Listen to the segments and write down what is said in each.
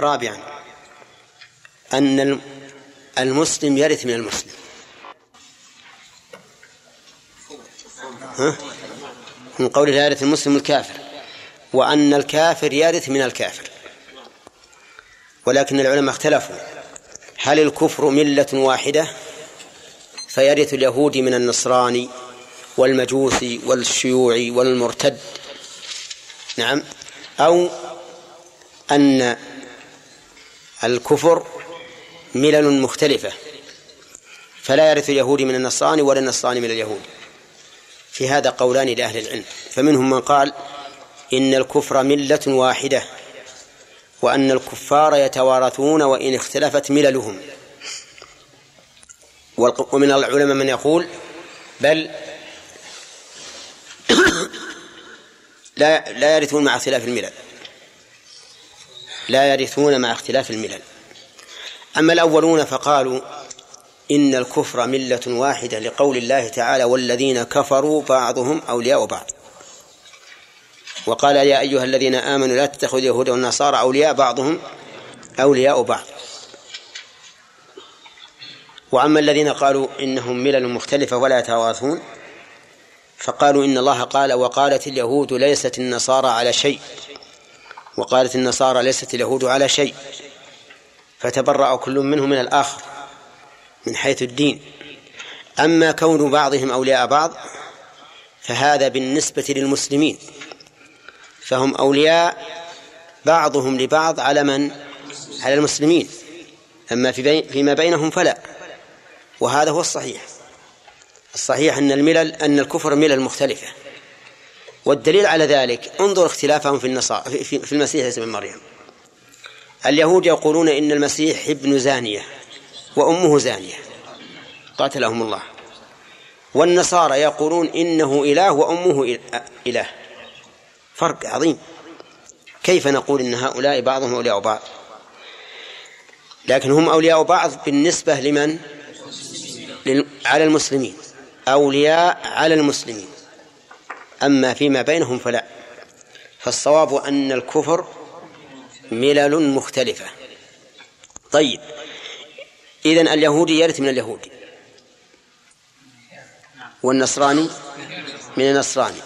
رابعا. أن المسلم يرث من المسلم. ها؟ من قوله لا يرث المسلم الكافر. وأن الكافر يرث من الكافر. ولكن العلماء اختلفوا. هل الكفر ملة واحدة؟ فيرث اليهودي من النصراني والمجوسي والشيوعي والمرتد. نعم. أو أن الكفر ملل مختلفة فلا يرث اليهودي من النصراني ولا النصراني من اليهود. في هذا قولان لأهل العلم. فمنهم من قال إن الكفر ملة واحدة وأن الكفار يتوارثون وإن اختلفت مللهم. ومن العلماء من يقول بل لا لا يرثون مع اختلاف الملل. لا يرثون مع اختلاف الملل. أما الأولون فقالوا إن الكفر ملة واحدة لقول الله تعالى والذين كفروا بعضهم أولياء بعض. وقال يا أيها الذين آمنوا لا تتخذوا اليهود والنصارى أولياء بعضهم أولياء بعض. وأما الذين قالوا إنهم ملل مختلفة ولا يتواثون فقالوا إن الله قال وقالت اليهود ليست النصارى على شيء. وقالت النصارى ليست اليهود على شيء. فتبرأ كل منهم من الآخر من حيث الدين. أما كون بعضهم أولياء بعض فهذا بالنسبة للمسلمين. فهم أولياء بعضهم لبعض على من؟ على المسلمين. أما في بي فيما بينهم فلا. وهذا هو الصحيح. الصحيح أن الملل أن الكفر ملل مختلفة. والدليل على ذلك انظر اختلافهم في النصارى في, المسيح ابن مريم اليهود يقولون إن المسيح ابن زانية وأمه زانية. قاتلهم الله. والنصارى يقولون إنه إله وأمه إله. فرق عظيم. كيف نقول إن هؤلاء بعضهم أولياء بعض؟ لكن هم أولياء بعض بالنسبة لمن؟ على المسلمين. أولياء على المسلمين. أما فيما بينهم فلا. فالصواب أن الكفر ملل مختلفة. طيب إذن اليهودي يرث من اليهودي والنصراني من النصراني.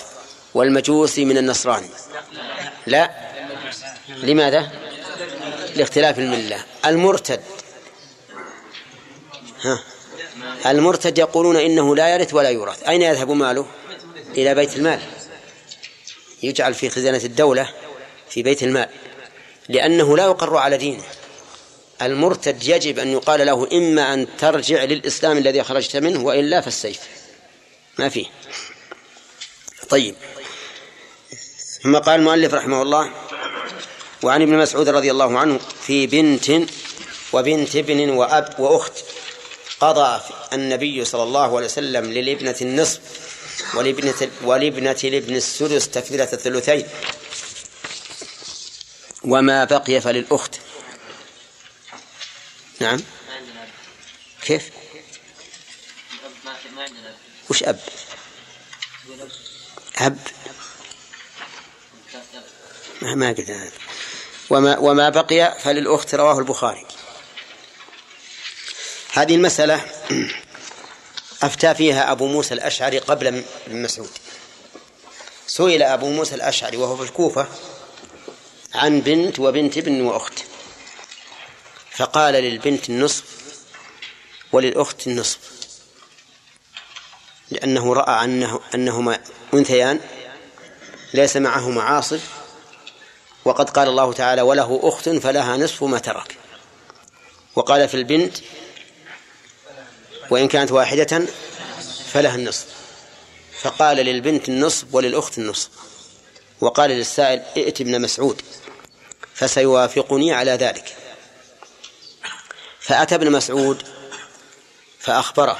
والمجوسي من النصراني. لا. لماذا؟ لاختلاف الملة. المرتد. ها. المرتد يقولون إنه لا يرث ولا يورث. أين يذهب ماله؟ إلى بيت المال. يجعل في خزانة الدولة في بيت المال. لأنه لا يقر على دينه. المرتد يجب أن يقال له إما أن ترجع للإسلام الذي خرجت منه وإلا فالسيف ما فيه. طيب. ثم قال المؤلف رحمه الله وعن ابن مسعود رضي الله عنه في بنت وبنت ابن وأب وأخت قضى النبي صلى الله عليه وسلم للابنة النصف ولابنة ولابنة الابن السدس تكفيرة الثلثين. وما بقي فللأخت. نعم. كيف؟ وش أب؟ أب؟ ما قلت هذا. وما وما بقي فللأخت رواه البخاري. هذه المسألة أفتى فيها أبو موسى الأشعري قبل ابن مسعود. سئل أبو موسى الأشعري وهو في الكوفة عن بنت وبنت ابن وأخت. فقال للبنت النصف وللأخت النصف. لأنه رأى أنه أنهما أنثيان ليس معهما عاصف. وقد قال الله تعالى وله أخت فلها نصف ما ترك. وقال في البنت وإن كانت واحدة فلها النصف. فقال للبنت النصف وللأخت النصف. وقال للسائل ائت ابن مسعود فسيوافقني على ذلك. فأتى ابن مسعود فأخبره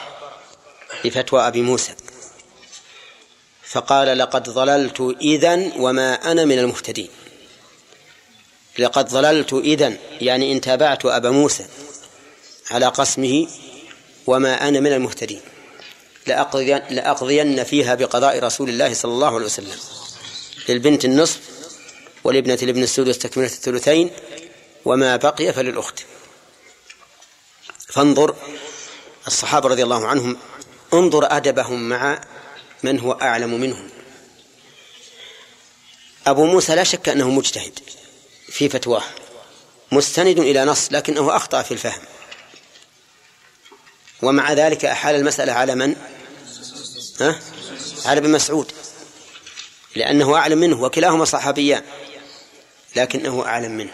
بفتوى أبي موسى. فقال لقد ضللت إذن وما أنا من المهتدين. لقد ضللت إذن يعني إن تابعت أبا موسى على قسمه وما أنا من المهتدين. لأقضين, لأقضين فيها بقضاء رسول الله صلى الله عليه وسلم. للبنت النصف ولابنة الابن السود تكملة الثلثين وما بقي فللأخت. فانظر الصحابة رضي الله عنهم انظر أدبهم مع من هو أعلم منهم. أبو موسى لا شك أنه مجتهد في فتواه مستند إلى نص لكنه أخطأ في الفهم. ومع ذلك أحال المسألة على من؟ ها؟ على ابن مسعود. لأنه أعلم منه وكلاهما صحابيان لكنه أعلم منه.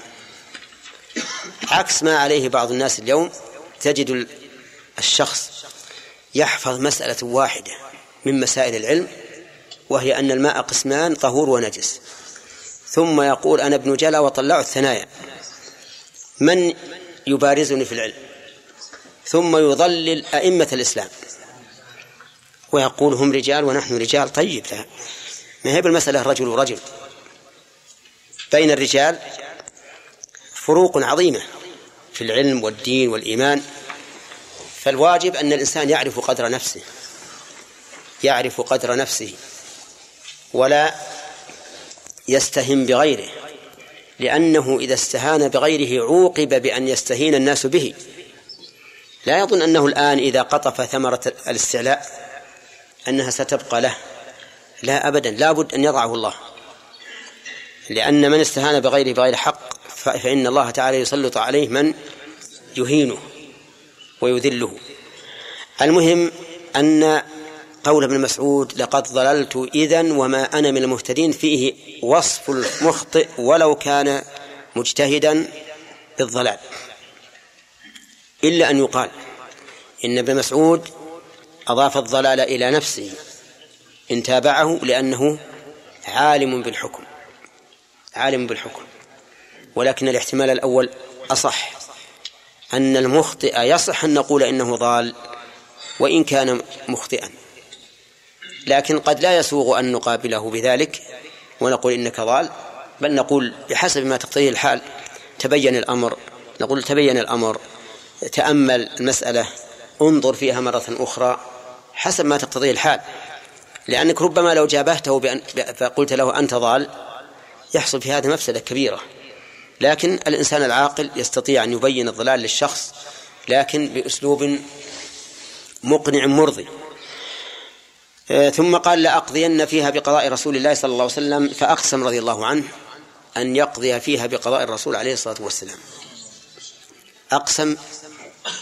عكس ما عليه بعض الناس اليوم تجد الشخص يحفظ مسألة واحدة من مسائل العلم وهي أن الماء قسمان طهور ونجس. ثم يقول أنا ابن جلا وطلعوا الثنايا من يبارزني في العلم؟ ثم يضلل أئمة الإسلام. ويقول هم رجال ونحن رجال. طيب ما هي بالمسألة رجل ورجل؟ بين الرجال فروق عظيمة في العلم والدين والإيمان. فالواجب أن الإنسان يعرف قدر نفسه يعرف قدر نفسه ولا يستهن بغيره لأنه إذا استهان بغيره عوقب بأن يستهين الناس به. لا يظن أنه الآن إذا قطف ثمرة الاستعلاء أنها ستبقى له. لا أبدا. لا بد أن يضعه الله. لأن من استهان بغيره بغير حق فإن الله تعالى يسلط عليه من يهينه ويذله. المهم أن قول ابن مسعود لقد ضللت إذن وما أنا من المهتدين فيه وصف المخطئ ولو كان مجتهدا بالضلال. إلا أن يقال إن ابن مسعود أضاف الضلال إلى نفسه إن تابعه لأنه عالم بالحكم عالم بالحكم. ولكن الاحتمال الأول أصح أن المخطئ يصح أن نقول إنه ضال وإن كان مخطئا. لكن قد لا يسوغ أن نقابله بذلك ونقول إنك ضال بل نقول بحسب ما تقتضيه الحال تبين الأمر نقول تبين الأمر تأمل المسألة انظر فيها مرة أخرى حسب ما تقتضيه الحال. لأنك ربما لو جابهته بأن فقلت له أنت ضال يحصل في هذا مفسدة كبيرة. لكن الإنسان العاقل يستطيع أن يبين الضلال للشخص لكن بأسلوب مقنع مرضي. آه، ثم قال لأقضين فيها بقضاء رسول الله صلى الله عليه وسلم فأقسم رضي الله عنه أن يقضي فيها بقضاء الرسول عليه الصلاة والسلام. أقسم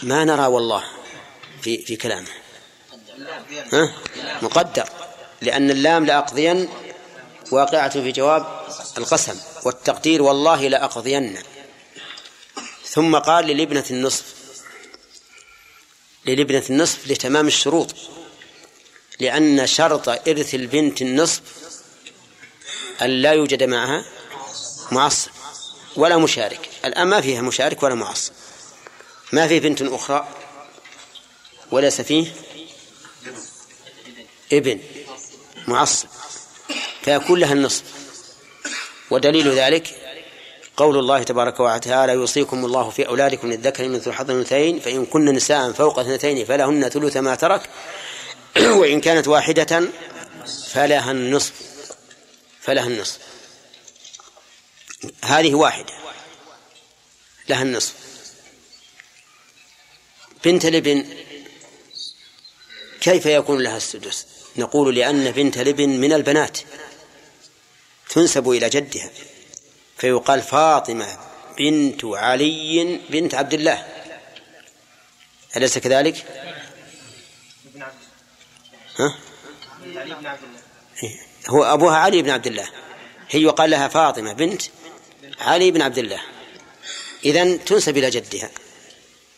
ما نرى والله في في كلامه ها؟ مقدر. لأن اللام لأقضين واقعة في جواب القسم. والتقدير والله لأقضين ثم قال للابنة النصف للابنة النصف لتمام الشروط. لأن شرط إرث البنت النصف أن لا يوجد معها معصب ولا مشارك. الآن ما فيها مشارك ولا معصب. ما في بنت أخرى وليس فيه ابن معصب فيكون لها النصف ودليل ذلك قول الله تبارك وتعالى يوصيكم الله في أولادكم للذكر مثل حظ الأنثيين فإن كن نساء فوق اثنتين فلهن ثلث ما ترك وإن كانت واحدة فلها النصف فلها النصف هذه واحدة لها النصف بنت الابن كيف يكون لها السدس؟ نقول لأن بنت الابن من البنات تنسب إلى جدها فيقال فاطمة بنت علي بنت عبد الله. أليس كذلك؟ ها؟ هو أبوها علي بن عبد الله. هي يقال لها فاطمة بنت علي بن عبد الله. إذن تنسب إلى جدها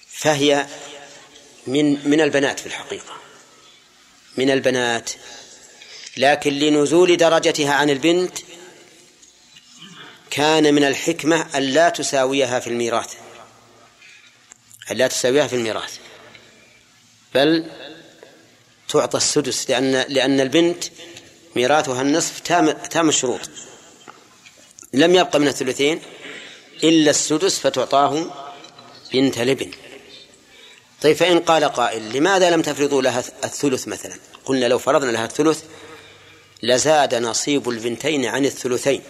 فهي من من البنات في الحقيقة. من البنات. لكن لنزول درجتها عن البنت كان من الحكمة أن لا تساويها في الميراث. أن لا تساويها في الميراث. بل تعطى السدس لأن لأن البنت ميراثها النصف تام تام الشروط. لم يبق من الثلثين إلا السدس فتعطاه بنت لبن طيب فإن قال قائل لماذا لم تفرضوا لها الثلث مثلا؟ قلنا لو فرضنا لها الثلث لزاد نصيب البنتين عن الثلثين.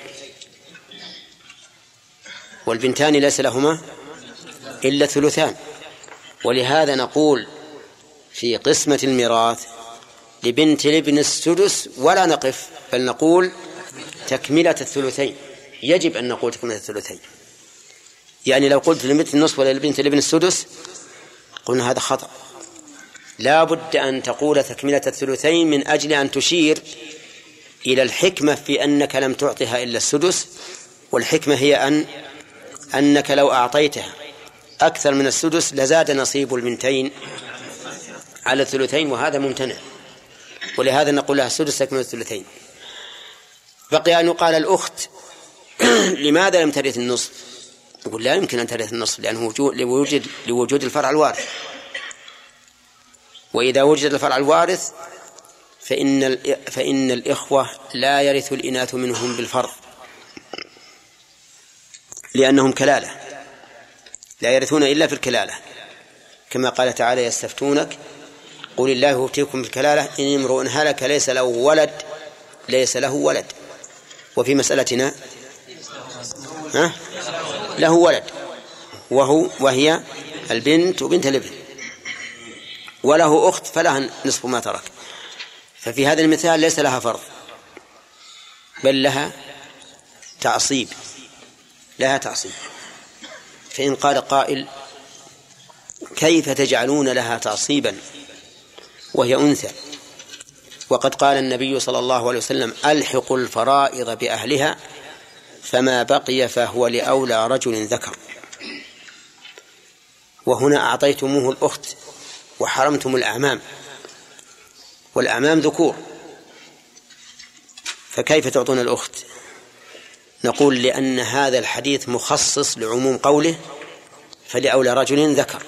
والبنتان ليس لهما إلا الثلثان ولهذا نقول في قسمة الميراث لبنت الابن السدس ولا نقف بل نقول تكملة الثلثين. يجب أن نقول تكملة الثلثين. يعني لو قلت لبنت النصف ولا لبنت الابن السدس قلنا هذا خطأ. لا بد أن تقول تكملة الثلثين من أجل أن تشير إلى الحكمة في أنك لم تعطها إلا السدس والحكمة هي أن أنك لو أعطيتها أكثر من السدس لزاد نصيب البنتين على الثلثين وهذا ممتنع. ولهذا نقول لها السدس تكمل الثلثين. بقي أن يقال الأخت لماذا لم ترث النصف؟ يقول لا يمكن أن ترث النصف لأنه وجود لوجود لوجود الفرع الوارث. وإذا وجد الفرع الوارث فإن فإن الإخوة لا يرث الإناث منهم بالفرض لأنهم كلالة. لا يرثون إلا في الكلالة. كما قال تعالى يستفتونك. قل الله يفتيكم في الكلالة إن امرؤ هلك ليس له ولد ليس له ولد. وفي مسألتنا ها؟ له ولد. وهو وهي البنت وبنت الابن. وله أخت فلها نصف ما ترك. ففي هذا المثال ليس لها فرض. بل لها تعصيب. لها تعصيب. فإن قال قائل كيف تجعلون لها تعصيبا؟ وهي أنثى. وقد قال النبي صلى الله عليه وسلم ألحقوا الفرائض بأهلها فما بقي فهو لأولى رجل ذكر. وهنا أعطيتموه الأخت وحرمتم الأعمام. والأعمام ذكور. فكيف تعطون الأخت؟ نقول لأن هذا الحديث مخصص لعموم قوله فلأولى رجل ذكر.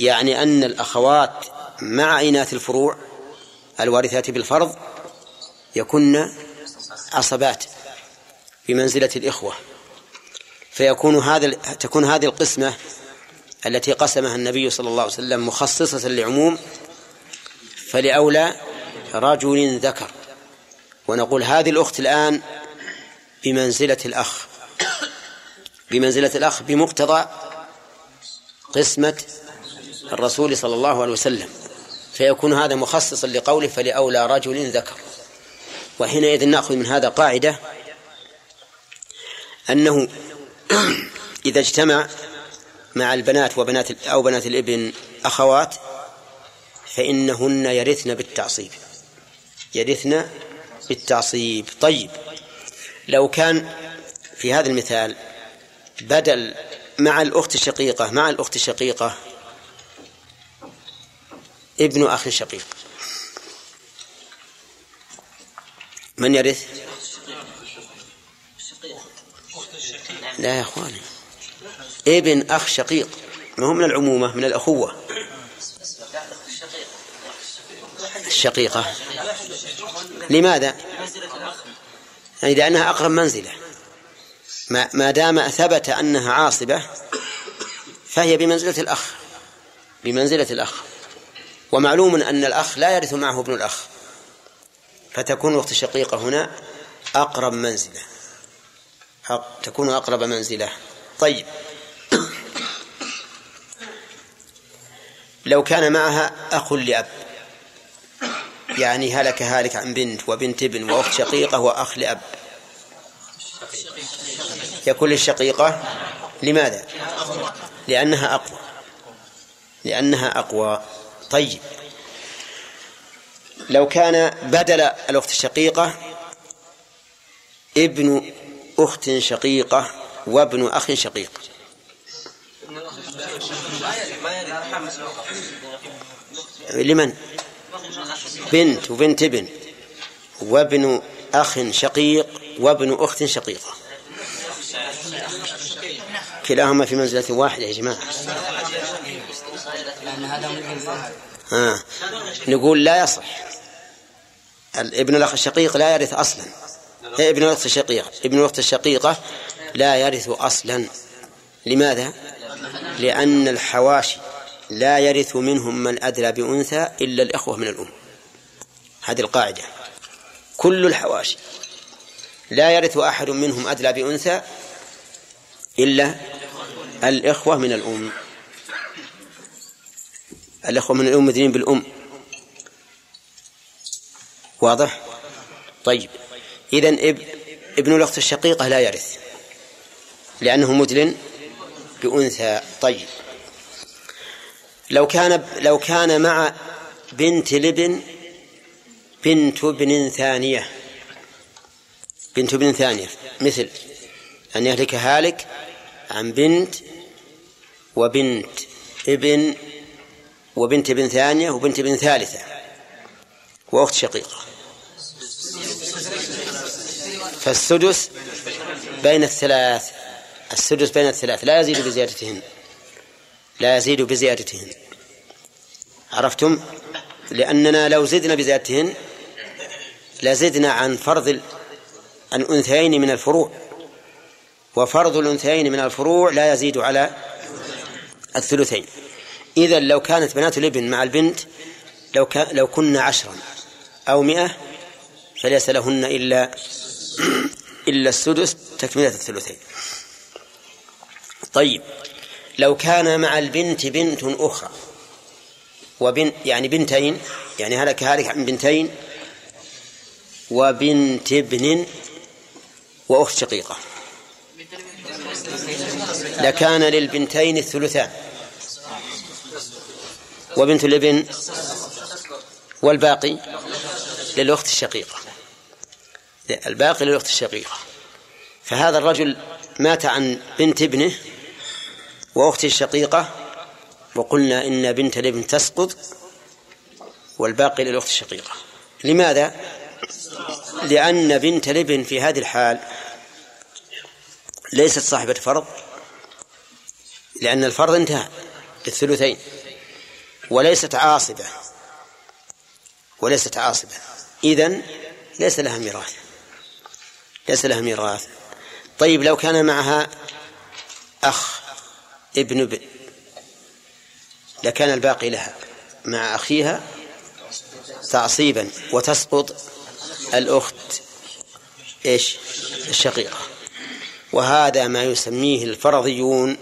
يعني أن الأخوات مع إناث الفروع الوارثات بالفرض يكن عصبات بمنزلة الإخوة. فيكون هذا تكون هذه القسمة التي قسمها النبي صلى الله عليه وسلم مخصصة لعموم فلأولى رجل ذكر. ونقول هذه الأخت الآن بمنزلة الأخ. بمنزلة الأخ بمقتضى قسمة الرسول صلى الله عليه وسلم. فيكون هذا مخصصا لقوله فلأولى رجل ذكر. وحينئذ نأخذ من هذا قاعدة أنه إذا اجتمع مع البنات وبنات أو بنات الإبن أخوات فإنهن يرثن بالتعصيب. يرثن بالتعصيب. طيب لو كان في هذا المثال بدل مع الأخت الشقيقة مع الأخت الشقيقة ابن أخ شقيق من يرث؟ لا يا أخواني. ابن أخ شقيق. ما هو من العمومة؟ من الأخوة. الشقيقة. لماذا؟ يعني لأنها أقرب منزلة. ما, ما دام ثبت أنها عاصبة فهي بمنزلة الأخ. بمنزلة الأخ. ومعلوم أن الأخ لا يرث معه ابن الأخ. فتكون الأخت الشقيقة هنا أقرب منزلة. تكون أقرب منزلة. طيب. لو كان معها أخ لأب يعني هلك هالك عن بنت وبنت ابن وأخت شقيقة وأخ لأب. يكون للشقيقة لماذا؟ لأنها أقوى. لأنها أقوى. طيب. لو كان بدل الأخت الشقيقة ابن أخت شقيقة وابن أخ شقيق. لمن؟ بنت وبنت ابن. وابن أخ شقيق وابن أخت شقيقة. كلاهما في منزلة واحدة يا جماعة. آه. نقول لا يصح. ابن الأخ الشقيق لا يرث أصلا. ابن الأخت الشقيقة ابن الأخت الشقيقة لا يرث أصلا. لماذا؟ لأن الحواشي لا يرث منهم من أدلى بأنثى إلا الإخوة من الأم. هذه القاعدة. كل الحواشي لا يرث أحد منهم أدلى بأنثى إلا الإخوة من الأم. الإخوة من الأم مدنين بالأم. واضح؟ طيب. إذا ابن الأخت الشقيقة لا يرث لأنه مدلن بأنثى طيب. لو كان لو كان مع بنت لبن بنت ابن ثانية بنت ابن ثانية مثل أن يهلك هالك عن بنت وبنت ابن وبنت ابن ثانية وبنت ابن ثالثة وأخت شقيقة. فالسدس بين الثلاث السدس بين الثلاث لا يزيد بزيادتهن. لا يزيد بزيادتهن. عرفتم؟ لأننا لو زدنا بزيادتهن لزدنا عن فرض الأنثيين من الفروع. وفرض الأنثيين من الفروع لا يزيد على الثلثين. إذا لو كانت بنات الابن مع البنت لو لو كنا عشرا أو مئة فليس لهن إلا إلا السدس تكملة الثلثين. طيب لو كان مع البنت بنت أخرى وبنت يعني بنتين يعني هلك هلك عن بنتين وبنت ابن وأخت شقيقة. لكان للبنتين الثلثان. وبنت الابن والباقي للأخت الشقيقة. الباقي للأخت الشقيقة فهذا الرجل مات عن بنت ابنه وأخته الشقيقة وقلنا إن بنت الابن تسقط والباقي للأخت الشقيقة لماذا؟ لأن بنت الابن في هذه الحال ليست صاحبة فرض لأن الفرض انتهى بالثلثين وليست عاصبة وليست عاصبة. إذن ليس لها ميراث. ليس لها ميراث. طيب لو كان معها أخ ابن ابن لكان الباقي لها. مع أخيها تعصيبا وتسقط الأخت إيش؟ الشقيقة. وهذا ما يسميه الفرضيون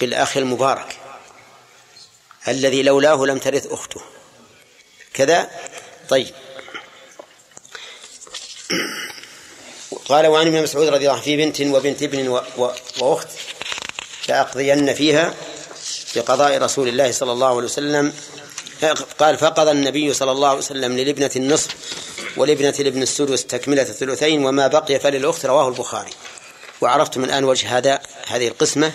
بالأخ المبارك الذي لولاه لم ترث أخته. كذا؟ طيب. قال وعن ابن مسعود رضي الله عنه في بنت وبنت ابن و... و... وأخت لأقضين فيها بقضاء رسول الله صلى الله عليه وسلم. قال فقضى النبي صلى الله عليه وسلم للابنة النصف ولابنة الابن السدس تكملة الثلثين وما بقي فللأخت رواه البخاري. وعرفتم الآن وجه هذا هذه القسمة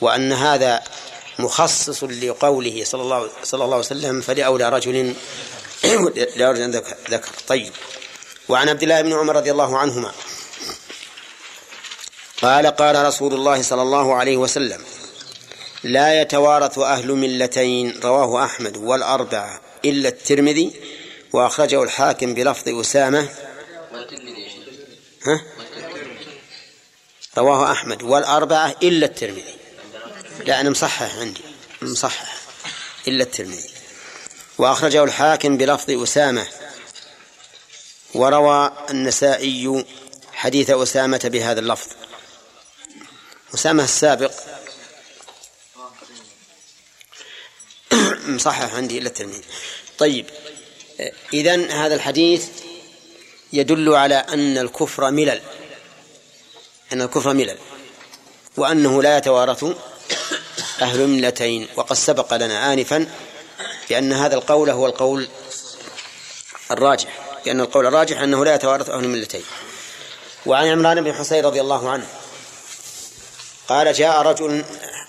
وأن هذا مخصص لقوله صلى الله صلى الله عليه وسلم فلأولى رجل لرجل ذكر. طيب. وعن عبد الله بن عمر رضي الله عنهما. قال قال رسول الله صلى الله عليه وسلم لا يتوارث أهل ملتين رواه أحمد والأربعة إلا الترمذي وأخرجه الحاكم بلفظ أسامة. ها؟ رواه أحمد والأربعة إلا الترمذي. لا أنا مصحح عندي مصحح إلا الترمذي. وأخرجه الحاكم بلفظ أسامة. وروى النسائي حديث أسامة بهذا اللفظ. أسامة السابق مصحح عندي إلا الترمذي. طيب إذن هذا الحديث يدل على أن الكفر ملل أن الكفر ملل وأنه لا يتوارث أهل ملتين وقد سبق لنا آنفا بأن هذا القول هو القول الراجح. لأن القول الراجح أنه لا يتوارث أهل الملتين. وعن عمران بن حسين رضي الله عنه قال جاء رجل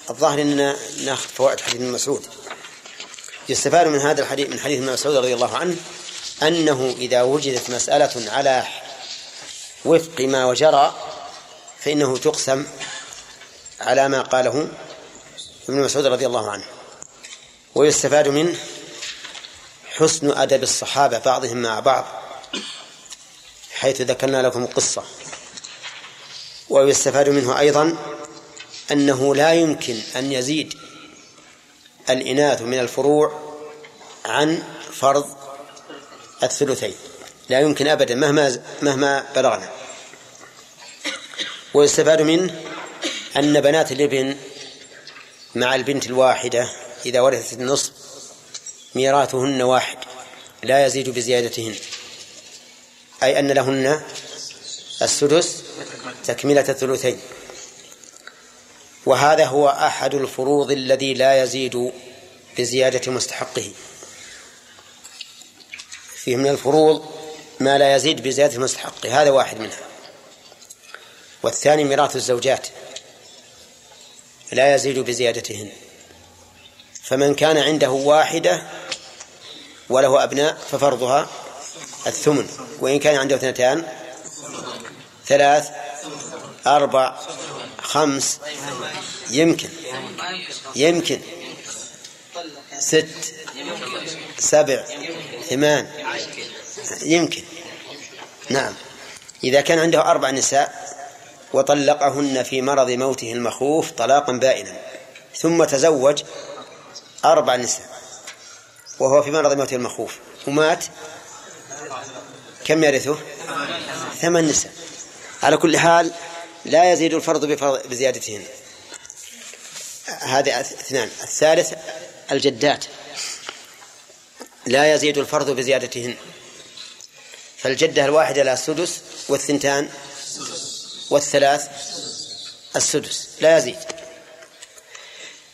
الظاهر أننا ناخذ فوائد حديث ابن مسعود. يستفاد من هذا الحديث من حديث ابن مسعود رضي الله عنه أنه إذا وجدت مسألة على وفق ما وجرى فإنه تقسم على ما قاله ابن مسعود رضي الله عنه. ويستفاد منه حسن أدب الصحابة بعضهم مع بعض. حيث ذكرنا لكم القصة. ويستفاد منه أيضا أنه لا يمكن أن يزيد الإناث من الفروع عن فرض الثلثين. لا يمكن أبدا مهما مهما بلغنا. ويستفاد منه أن بنات الإبن مع البنت الواحدة إذا ورثت النصف ميراثهن واحد لا يزيد بزيادتهن. أي أن لهن السدس تكملة الثلثين. وهذا هو أحد الفروض الذي لا يزيد بزيادة مستحقه. فيه من الفروض ما لا يزيد بزيادة مستحقه. هذا واحد منها. والثاني ميراث الزوجات. لا يزيد بزيادتهن. فمن كان عنده واحدة وله أبناء ففرضها الثمن. وإن كان عنده اثنتان ثلاث أربع خمس يمكن يمكن ست سبع ثمان يمكن. نعم. إذا كان عنده أربع نساء وطلقهن في مرض موته المخوف طلاقا بائنا ثم تزوج أربع نساء وهو في مرض موته المخوف ومات كم يرثه؟ ثمان نساء. على كل حال لا يزيد الفرض بزيادتهن. هذه اثنان. الثالث الجدات. لا يزيد الفرض بزيادتهن. فالجدة الواحدة لها السدس والثنتان والثلاث السدس. لا يزيد.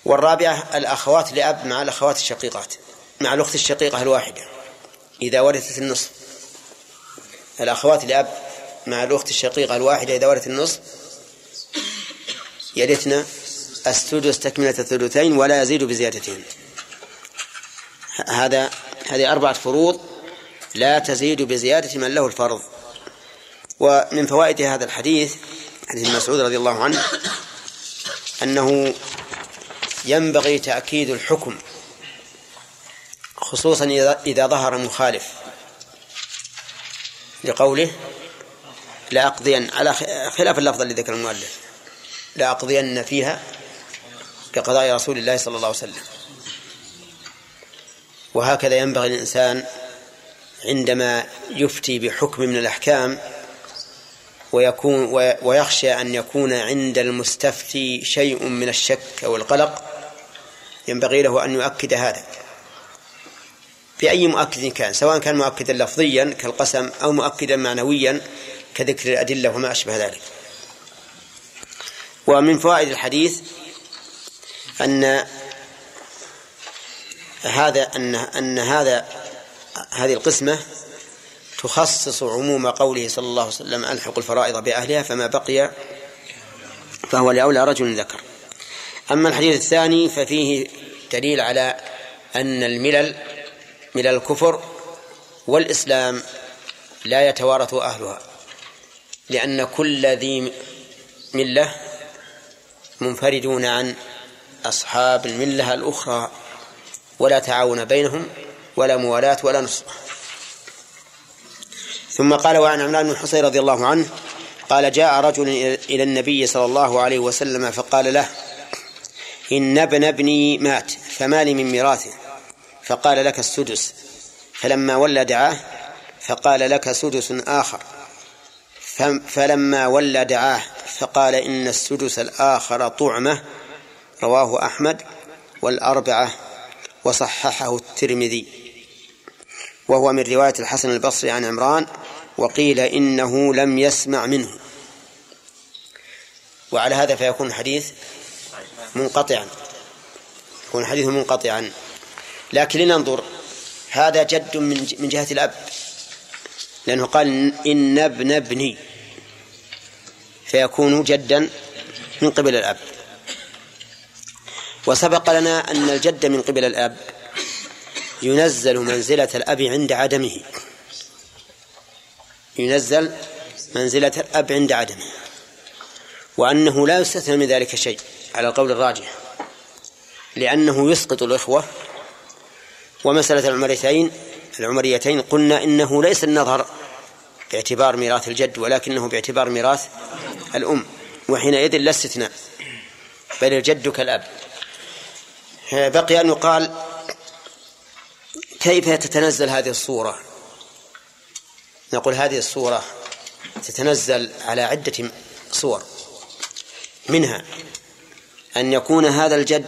والرابعة الأخوات لأب مع الأخوات الشقيقات مع الأخت الشقيقة الواحدة. إذا ورثت النصف. الأخوات لأب مع الأخت الشقيقة الواحدة إذا ورثت النصف. يرثن السدس تكملة الثلثين ولا يزيد بزيادتهن هذا هذه أربعة فروض لا تزيد بزيادة من له الفرض. ومن فوائد هذا الحديث حديث مسعود رضي الله عنه أنه ينبغي تأكيد الحكم خصوصا إذا ظهر مخالف. لقوله لأقضين على خلاف اللفظ الذي ذكر المؤلف. لأقضين فيها كقضاء رسول الله صلى الله عليه وسلم. وهكذا ينبغي الإنسان عندما يفتي بحكم من الأحكام ويكون ويخشى أن يكون عند المستفتي شيء من الشك أو القلق ينبغي له أن يؤكد هذا. بأي مؤكد كان سواء كان مؤكدا لفظيا كالقسم أو مؤكدا معنويا كذكر الأدلة وما أشبه ذلك. ومن فوائد الحديث أن هذا أن أن هذا هذه القسمة تخصص عموم قوله صلى الله عليه وسلم ألحق الفرائض بأهلها فما بقي فهو لأولى رجل ذكر. أما الحديث الثاني ففيه دليل على أن الملل ملل الكفر والإسلام لا يتوارث أهلها لأن كل ذي ملة منفردون عن أصحاب الملة الأخرى ولا تعاون بينهم ولا موالاة ولا نصرة ثم قال وعن عمران بن حصين رضي الله عنه قال جاء رجل إلى النبي صلى الله عليه وسلم فقال له إن ابن ابني مات فما لي من ميراثه فقال لك السدس. فلما ولى دعاه فقال لك سدس آخر. فلما ولى دعاه فقال إن السدس الآخر طعمة. رواه أحمد والأربعة وصححه الترمذي. وهو من رواية الحسن البصري عن عمران وقيل إنه لم يسمع منه. وعلى هذا فيكون الحديث منقطعا. يكون الحديث منقطعا. لكن لننظر. هذا جد من من جهة الأب. لأنه قال إن ابن ابني. فيكون جدا من قبل الأب. وسبق لنا أن الجد من قبل الأب ينزل منزلة الأب عند عدمه. ينزل منزلة الأب عند عدمه. وأنه لا يستثنى من ذلك شيء على القول الراجح. لأنه يسقط الإخوة ومسألة العمريتين العمريتين قلنا إنه ليس النظر باعتبار ميراث الجد ولكنه باعتبار ميراث الأم وحينئذ لا استثناء بل الجد كالأب. بقي أن يقال كيف تتنزل هذه الصورة؟ نقول هذه الصورة تتنزل على عدة صور. منها أن يكون هذا الجد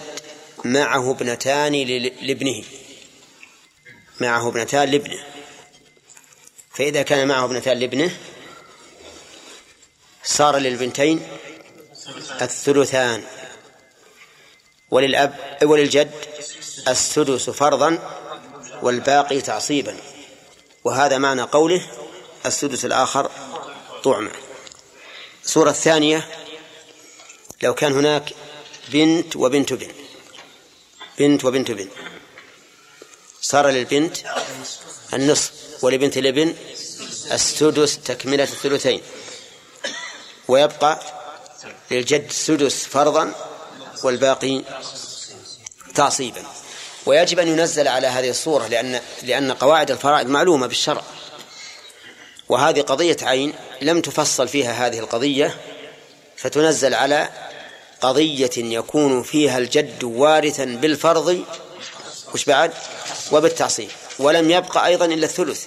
معه ابنتان لابنه. معه ابنتان لابنه. فإذا كان معه ابنتان لابنه صار للبنتين الثلثان. وللأب وللجد السدس فرضا والباقي تعصيبا. وهذا معنى قوله السدس الآخر طعما. الصورة الثانية لو كان هناك بنت وبنت بنت. بنت وبنت بنت. صار للبنت النصف ولبنت الابن السدس تكملة الثلثين. ويبقى للجد السدس فرضا والباقي تعصيبا. ويجب أن ينزل على هذه الصورة لأن لأن قواعد الفرائض معلومة بالشرع. وهذه قضية عين لم تفصل فيها هذه القضية فتنزل على قضية يكون فيها الجد وارثا بالفرض. وش بعد؟ وبالتعصيب. ولم يبقى أيضا إلا الثلث.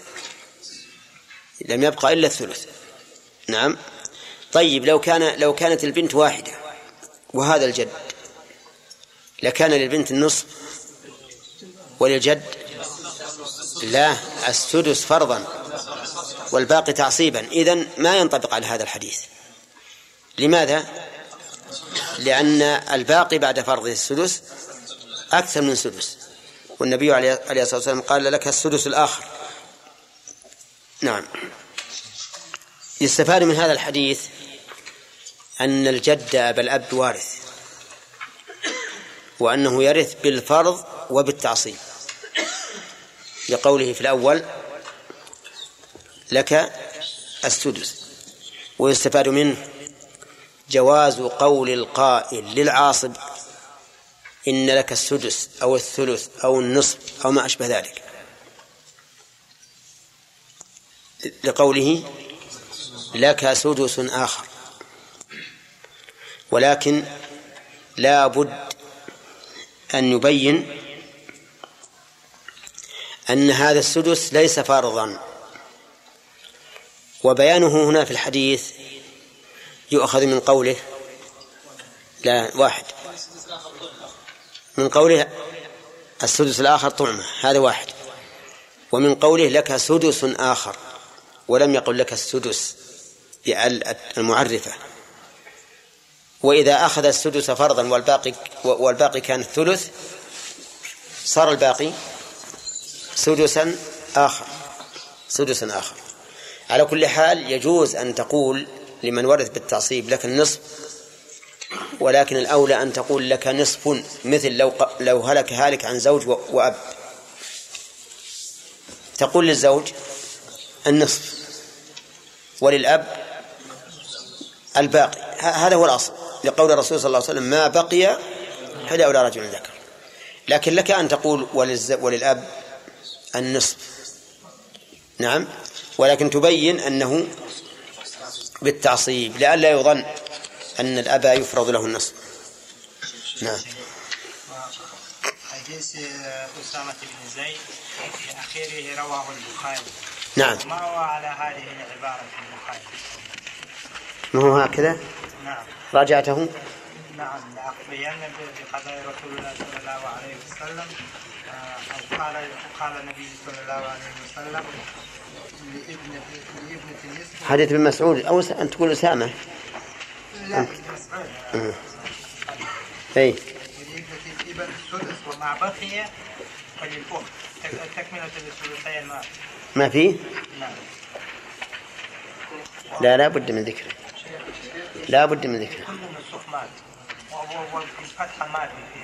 لم يبقى إلا الثلث. نعم. طيب لو كان لو كانت البنت واحدة وهذا الجد لكان للبنت النصف وللجد لا السدس فرضا والباقي تعصيبا. إذن ما ينطبق على هذا الحديث. لماذا؟ لأن الباقي بعد فرض السدس أكثر من سدس. والنبي عليه الصلاة والسلام قال لك السدس الآخر. نعم. يستفاد من هذا الحديث أن الجد أبا الأب وارث وأنه يرث بالفرض وبالتعصيب. لقوله في الأول لك السدس. ويستفاد منه جواز قول القائل للعاصب إن لك السدس أو الثلث أو النصف أو ما أشبه ذلك. لقوله لك سدس آخر. ولكن لا بد أن يبين أن هذا السدس ليس فرضا وبيانه هنا في الحديث يؤخذ من قوله لا واحد. من قوله السدس الآخر طعمة هذا واحد. ومن قوله لك سدس آخر ولم يقل لك السدس المعرفة. وإذا أخذ السدس فرضا والباقي والباقي كان الثلث صار الباقي سدسا آخر سدسا آخر. على كل حال يجوز أن تقول لمن ورث بالتعصيب لك النصف ولكن الأولى أن تقول لك نصف مثل لو لو هلك هالك عن زوج وأب. تقول للزوج النصف وللأب الباقي. هذا هو الأصل لقول الرسول صلى الله عليه وسلم ما بقي فلأولى رجل ذكر. لكن لك أن تقول وللأب النصف. نعم. ولكن تبين أنه بالتعصيب لئلا يظن أن الأب يفرض له النصف نعم. حديث أسامة بن زيد في أخيره رواه البخاري. نعم. ما هو على هذه العبارة في البخاري؟ ما هو هكذا؟ نعم. راجعته؟ نعم لأخفين بقضاء رسول الله صلى الله عليه وسلم. أو قال قال النبي صلى الله عليه وسلم لابنة لابنة حديث ابن مسعود. أو أن تقول أسامة. بقي فللأخت تكملة الثلثين ما ما فيه نعم لا لا بد من ذكره لا بد من ذكره كل منسوخ مات في.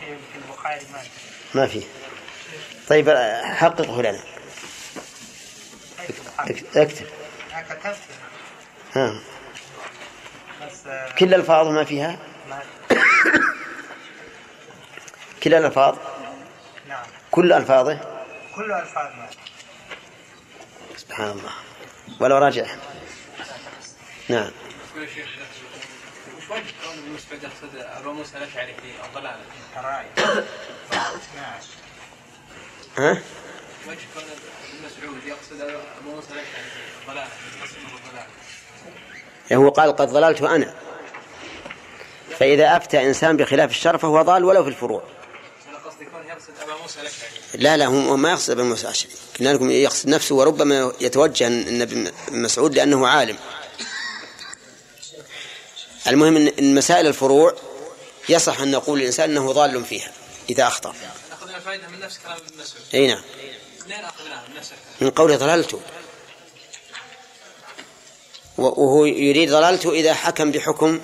في في البخاري ما فيه طيب حققه لنا اك- أكتب. ها. كل الألفاظ ما فيها؟ كل الألفاظ؟ نعم كل ألفاظه؟ كل ألفاظ مات سبحان الله. ولو راجع. نعم. وش وجه ابن مسعود يقصد ابو موسى الاشعري في نعم ها وجه كون ابن مسعود يقصد ابو موسى الاشعري في يقصد ضلاله هو قال قد ضللت أنا. فإذا أفتى إنسان بخلاف الشرع فهو ضال ولو في الفروع. ابا لا لا هو ما يقصد ابن موسى الأشعري. قلنا لكم يقصد نفسه وربما يتوجه ابن مسعود لأنه عالم. المهم إن مسائل الفروع يصح أن نقول الإنسان أنه ضال فيها إذا أخطأ. ناخذ لنا فائدة من نفس كلام ابن مسعود. أي نعم. من قوله ضللت. وهو يريد ضللت إذا حكم بحكم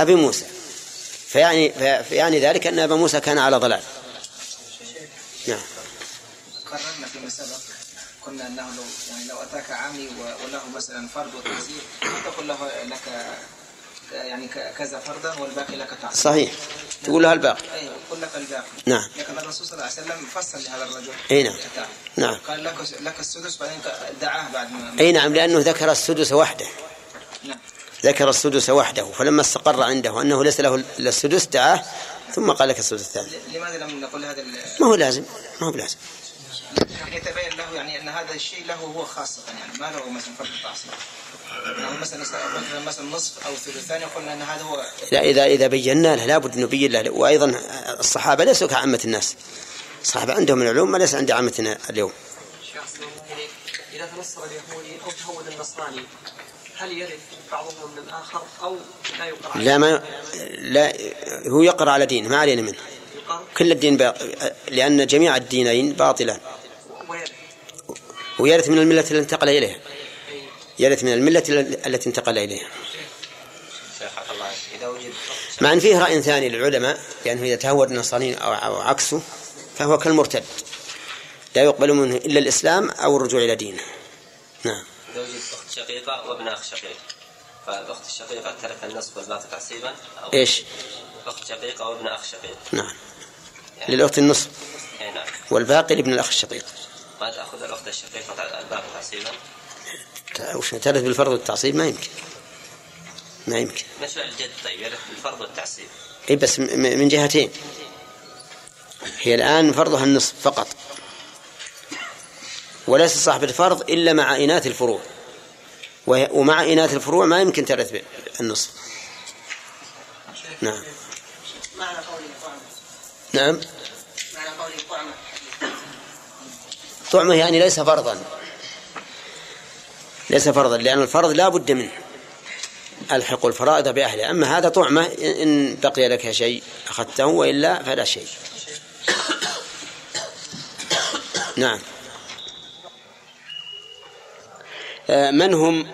أبي موسى. فيعني فيعني ذلك أن أبا موسى كان على ضلال. نعم. قررنا فيما سبق قلنا أنه لو يعني لو أتاك عامي وله مثلا فرض وتعزير تقول له لك يعني كذا فرضا والباقي لك تعصيب صحيح. تقول له الباقي أيوه يقول لك الباقي. نعم. لكن الرسول صلى الله عليه وسلم فصل لهذا الرجل. أي نعم. نعم. قال لك لك السدس بعدين دعاه بعد ما أي نعم لأنه ذكر السدس وحده. نعم. ذكر السدس وحده فلما استقر عنده أنه ليس له إلا السدس دعاه ثم قال لك السدس الثاني. لماذا لم نقول هذا ما هو لازم ما هو لازم يعني يتبين له يعني أن هذا الشيء له هو خاصة يعني ما له مثلا فرض التعصيب. يعني مثلا مثلا نصف أو ثلثان قلنا إن هذا هو لا إذا إذا بينا له لابد نبين له. وأيضا الصحابة ليسوا كعامة الناس. الصحابة عندهم العلوم ما ليس عند عامتنا اليوم. إذا تنصر اليهودي أو تهود النصراني هل يرث بعضهم من الآخر أو لا يقرأ عليه؟ لا ما لا هو يقرأ على دينه ما علينا منه. كل الدين با... لأن جميع الدينين باطلان. ويرث ويرث من الملة التي انتقل إليها. يرث من الملة التي انتقل إليها. مع أن فيه رأي ثاني للعلماء بأنه إذا تهود النصراني أو عكسه فهو كالمرتد. لا يقبل منه إلا الإسلام أو الرجوع إلى دينه. نعم. إذا وجد أخت شقيقة وابن أخ شقيق. فالأخت الشقيقة ترث النصف والباقي تعصيبا أو إيش؟ أخت شقيقة وابن أخ شقيق. نعم. للأخت النصف أي نعم. والباقي لابن الأخ الشقيق. ما تأخذ الأخت الشقيقة الباقي تعصيبا وش ترث بالفرض والتعصيب؟ ما يمكن. ما يمكن. مشروع الجد طيب يرث بالفرض والتعصيب. إي بس من جهتين. هي الآن فرضها النصف فقط. وليس صاحب الفرض إلا مع إناث الفروع. وهي- ومع إناث الفروع ما يمكن ترث ب- النصف. نعم. معنى قوله طعمة نعم. معنى قوله طعمة. طعمة يعني ليس فرضا. ليس فرضا لأن الفرض لا بد منه. ألحق الفرائض بأهلها. أما هذا طعمة إن بقي لك شيء أخذته وإلا فلا شيء. نعم. آه، من هم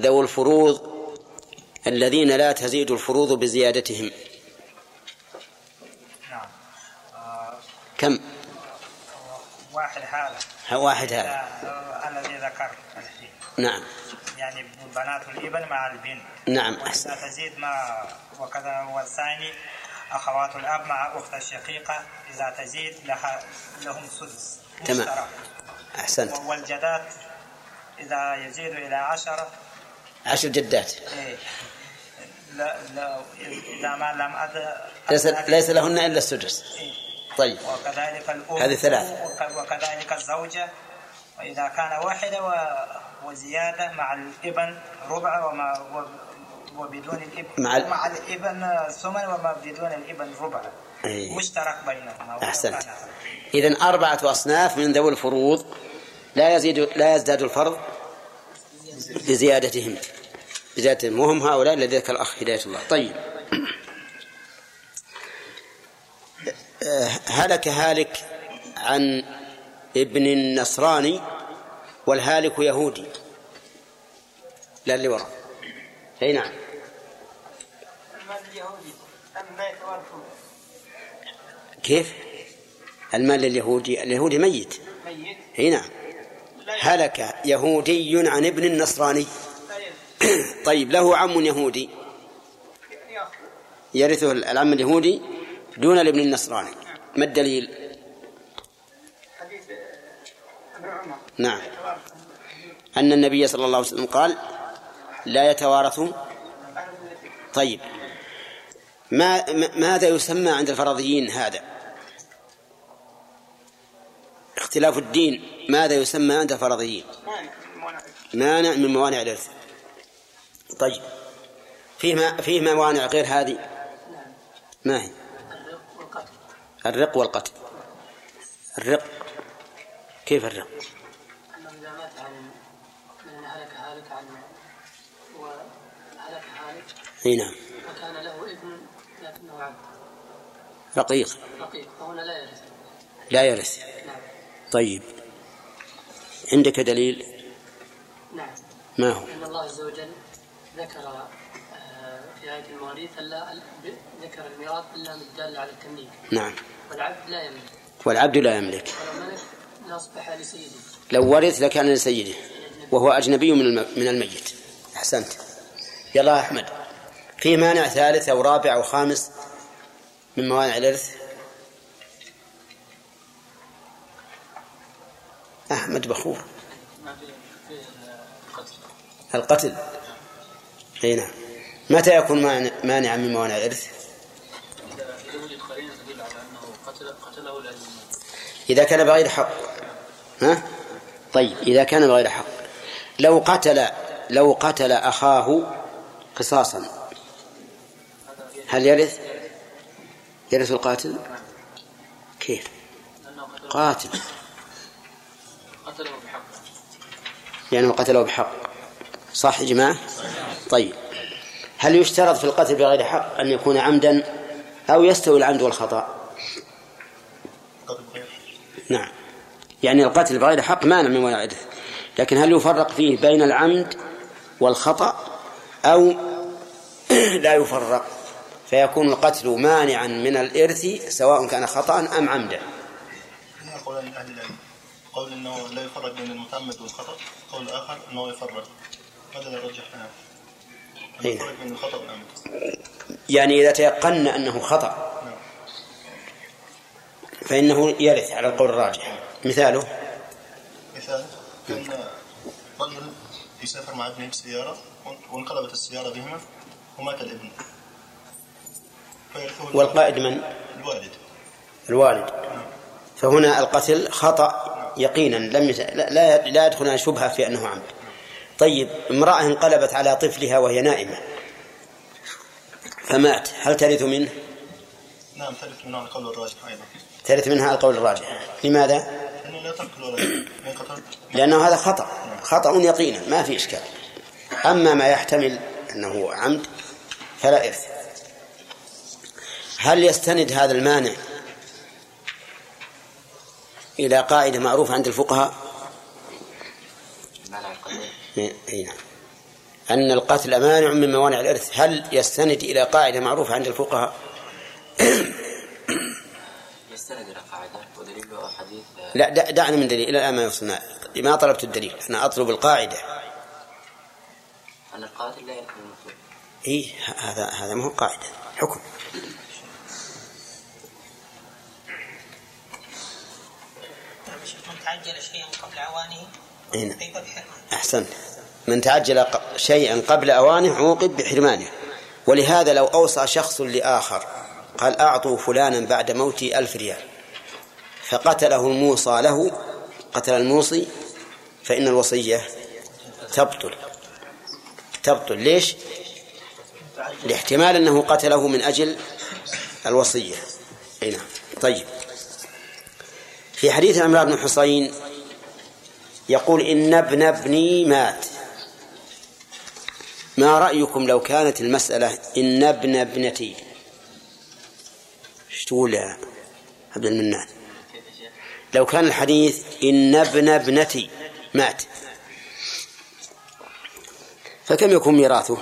ذو الفروض الذين لا تزيد الفروض بزيادتهم؟ نعم. آه، كم؟ واحد هذا واحد هذا. الذي ذكر. نعم. يعني بنات الابن مع البنت نعم وإذا أحسن. تزيد ما وكذا والثاني أخوات الأب مع أخت الشقيقة إذا تزيد لها لهم سدس تمام. أحسنت. والجدات إذا يزيد إلى عشرة. عشر جدات. إيه، لا لا إذا ما لم أد ليس ليس لهن إلا السدس. إيه. طيب. وكذلك الأم هذه ثلاث. وك- وكذلك الزوجة. وإذا كان واحدة و... وزيادة مع الإبن ربع وما و... وبدون الابن مع ال- مع الإبن ثمن وما بدون الإبن ربع. أي. مشترك بينهما. أحسنت. إذن أربعة أصناف من ذوي الفروض. لا يزيد لا يزداد الفرض بزيادتهم بزيادتهم وهم هؤلاء الذي ذكر الأخ هداية الله. طيب. هلك هالك عن ابن النصراني والهالك يهودي. لا اللي وراء أي نعم. كيف؟ المال لليهودي اليهودي ميت. ميت أي نعم. هلك يهودي عن ابن يرث طيب له عم يهودي. يرثه العم اليهودي؟ دون الابن النصراني. ما الدليل؟ حديث عمر نعم. أن النبي صلى الله عليه وسلم قال لا يتوارث. طيب. ما ما- ماذا يسمى عند الفرضيين هذا؟ اختلاف الدين ماذا يسمى عند الفرضيين؟ مانع من موانع الإرث. طيب. فيه ما فيه موانع غير هذه؟ ما هي؟ الرق والقتل. الرق. كيف الرق؟ إذا مات عن من هلك هالك عن وهلك هالك إي نعم. وكان له ابن لكنه عبد رقيق. رقيق فهنا لا يرث. لا يرث نعم طيب. عندك دليل؟ نعم. ما هو؟ أن الله عز وجل ذكر في آية المواريث ألا ذكر الميراث إلا الدالة على التمليك. نعم. والعبد لا يملك. والعبد لا يملك. ولو ملك لأصبح لسيده. لو ورث لكان لسيده وهو أجنبي من من الميت. أحسنت. يلا يا أحمد. في مانع ثالث أو رابع أو خامس من موانع الإرث؟ أحمد بخور. القتل. القتل. أي نعم. متى يكون مانع- مانعا من موانع الإرث؟ إذا كان بغير حق. ها؟ طيب إذا كان بغير حق. لو قتل لو قتل أخاه قصاصا هل يرث؟ يرث القاتل؟ كيف؟ قاتل. قتله بحق لأنه قتله بحق. صح يا جماعة؟ طيب. هل يشترط في القتل بغير حق أن يكون عمدا أو يستوي العمد والخطأ؟ نعم. يعني القتل بغير حق مانع من الإرث لكن هل يفرق فيه بين العمد والخطأ أو لا يفرق؟ فيكون القتل مانعا من الإرث سواء كان خطأ أم عمدا. قولان لأهل العلم قول أنه لا يفرق بين المتعمد والخطأ. قول آخر أنه يفرق. اللي يرجح الخطأ والعمد يعني إذا تيقنا أنه خطأ فإنه يرث على القول الراجح. مثاله؟ مثال كان رجل يسافر مع ابنه بسيارة وانقلبت السيارة بهما ومات الابن. والقائد من؟ الوالد. الوالد. فهنا القتل خطأ يقينا لم لا لا يدخلنا شبهة في أنه عمد. طيب امرأة انقلبت على طفلها وهي نائمة فمات هل ترث منه؟ نعم ثالث من القول الراجح أيضا. ترث منها القول الراجح. لماذا؟ لأنه لا ترك الولد لأنه هذا خطأ. خطأ يقينا ما في إشكال. أما ما يحتمل أنه عمد فلا إرث. هل يستند هذا المانع إلى قاعدة معروفة عند الفقهاء؟ أي نعم. أن القتل مانع من موانع الإرث. هل يستند إلى قاعدة معروفة عند الفقهاء؟ يستند إلى قاعدة ودليله حديث؟ لا دع- دعنا من دليل. إلى الآن ما وصلنا ما طلبت الدليل؟ أنا أطلب القاعدة. أن القاتل لا يكون المقتول إيه هذا هذا ما هو قاعدة. حكم. من تعجل شيئا قبل اوانه أي نعم. بحرمة. أحسنت. من تعجل شيئا قبل أوانه عوقب بحرمانه. ولهذا لو أوصى شخص لآخر قال أعطوا فلانا بعد موتي ألف ريال. فقتله الموصى له قتل الموصي فإن الوصية تبطل. تبطل ليش؟ لاحتمال أنه قتله من أجل الوصية. أي نعم. طيب. في حديث عمران بن حصين يقول إن ابن ابني مات. ما رأيكم لو كانت المسألة إن ابن ابنتي؟ إيش تقول يا عبد المنان؟ لو كان الحديث إن ابن ابنتي مات فكم يكون ميراثه؟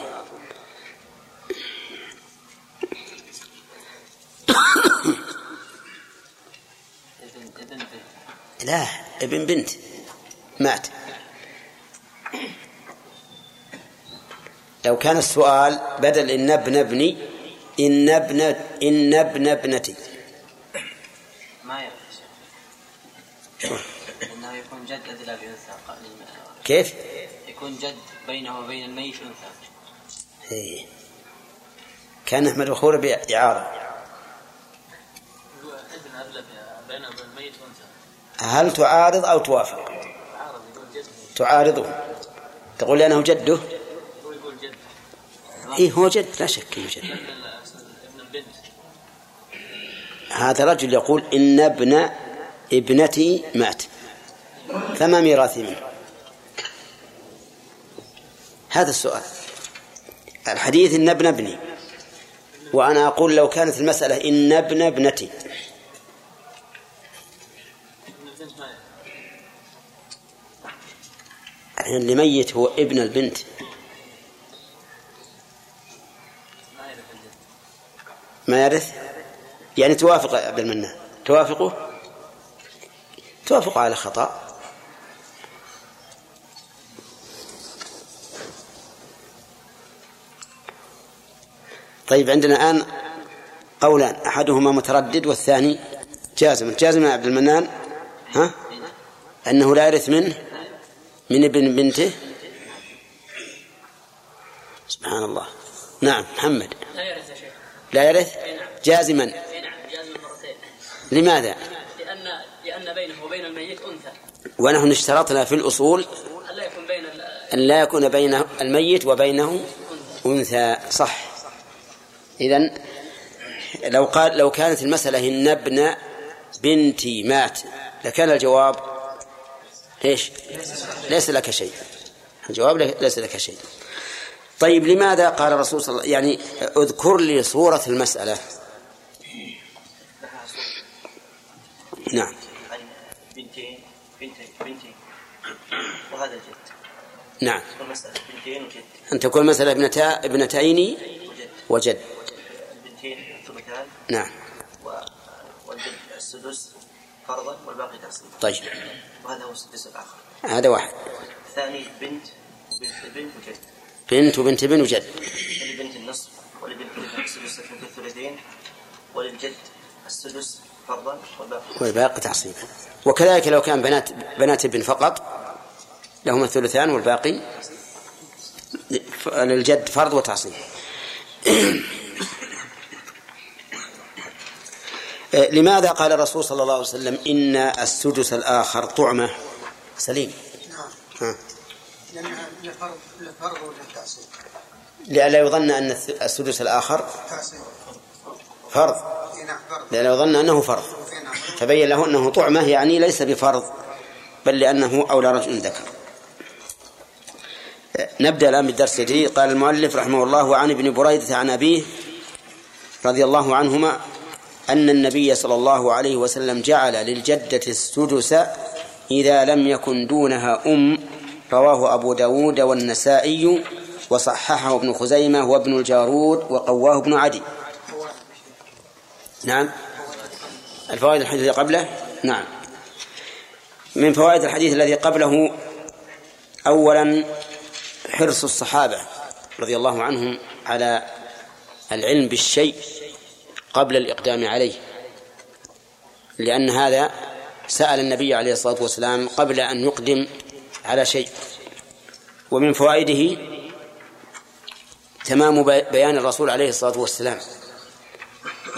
لا ابن بنت مات. لو كان السؤال بدل إن ابن ابني إن ابن إن ابن ابنتي. ما. إنه يكون جد ادلى بانثى قال- كيف؟ يكون جد بينه وبين الميت أنثى. إيه. كان أحمد الخور بإعارة. هو ابن اغلب بينه وبين الميت أنثى. هل تعارض أو توافق؟ تعارضه. تقول لأنه جده؟ إيه هو جد لا شك إنه جد. هذا رجل يقول إن ابن ابنتي مات. فما ميراثي منه؟ هذا السؤال. الحديث إن ابن ابني. وأنا أقول لو كانت المسألة إن ابن ابنتي. الحين اللي ميت هو ابن البنت. ما يرث يعني توافق عبد المنان. توافقه توافق على خطأ. طيب عندنا الآن قولان أحدهما متردد والثاني جازم. جازم يا عبد المنان ها؟ أنه لا يرث منه من ابن بنته؟ سبحان الله. نعم محمد لا يرث يا شيخ لا يرث جازما. لماذا؟ لأن لأن بينه وبين الميت أنثى. ونحن اشترطنا في الأصول الا يكون بين أن لا يكون بين الميت وبينه أنثى. صح. إذا لو قال لو كانت المسألة إن ابن بنتي مات لكان الجواب إيش؟ ليس لك شيء. الجواب ليس لك شيء. طيب لماذا قال الرسول صلى الله عليه يعني اذكر لي صورة المسألة؟ نعم. بنتين بنتين بنتين. وهذا الجد نعم. والمسألة بنتين وجد. أن تكون مسألة ابنتا ابنتين وجد. وجد البنتين الثلثان نعم. والجد السدس فرضا والباقي تعصيبا طيب. وهذا هو السدس الآخر. هذا واحد. الثاني بنت وبنت البنت وجد. بنت وبنت ابن وجد. ولبنت النصف ولبنت السدس في الثلثين وللجد السدس فرضا والباقي. والباقي تعصيبا. وكذلك لو كان بنات بنات ابن فقط لهما الثلثان والباقي للجد فرض وتعصيب. لماذا قال الرسول صلى الله عليه وسلم إن السدس الآخر طعمة؟ سليم. ها. لفرض لفرض وللتأصيل لئلا يظن أن السدس الآخر تأصيل فرض. نعم فرض. لئلا يظن أنه فرض. نعم تبين له أنه طعمة يعني ليس بفرض بل لأنه أولى رجل ذكر. نبدأ الآن بالدرس الجديد. قال المؤلف رحمه الله وعن ابن بريدة عن أبيه رضي الله عنهما أن النبي صلى الله عليه وسلم جعل للجدة السدس إذا لم يكن دونها أم رواه أبو داود والنسائي وصححه ابن خزيمة وابن الجارود وقواه ابن عدي. نعم. الفوائد الحديث قبله؟ نعم. من فوائد الحديث الذي قبله أولا حرص الصحابة رضي الله عنهم على العلم بالشيء قبل الإقدام عليه. لأن هذا سأل النبي عليه الصلاة والسلام قبل أن يقدم على شيء. ومن فوائده تمام بيان الرسول عليه الصلاة والسلام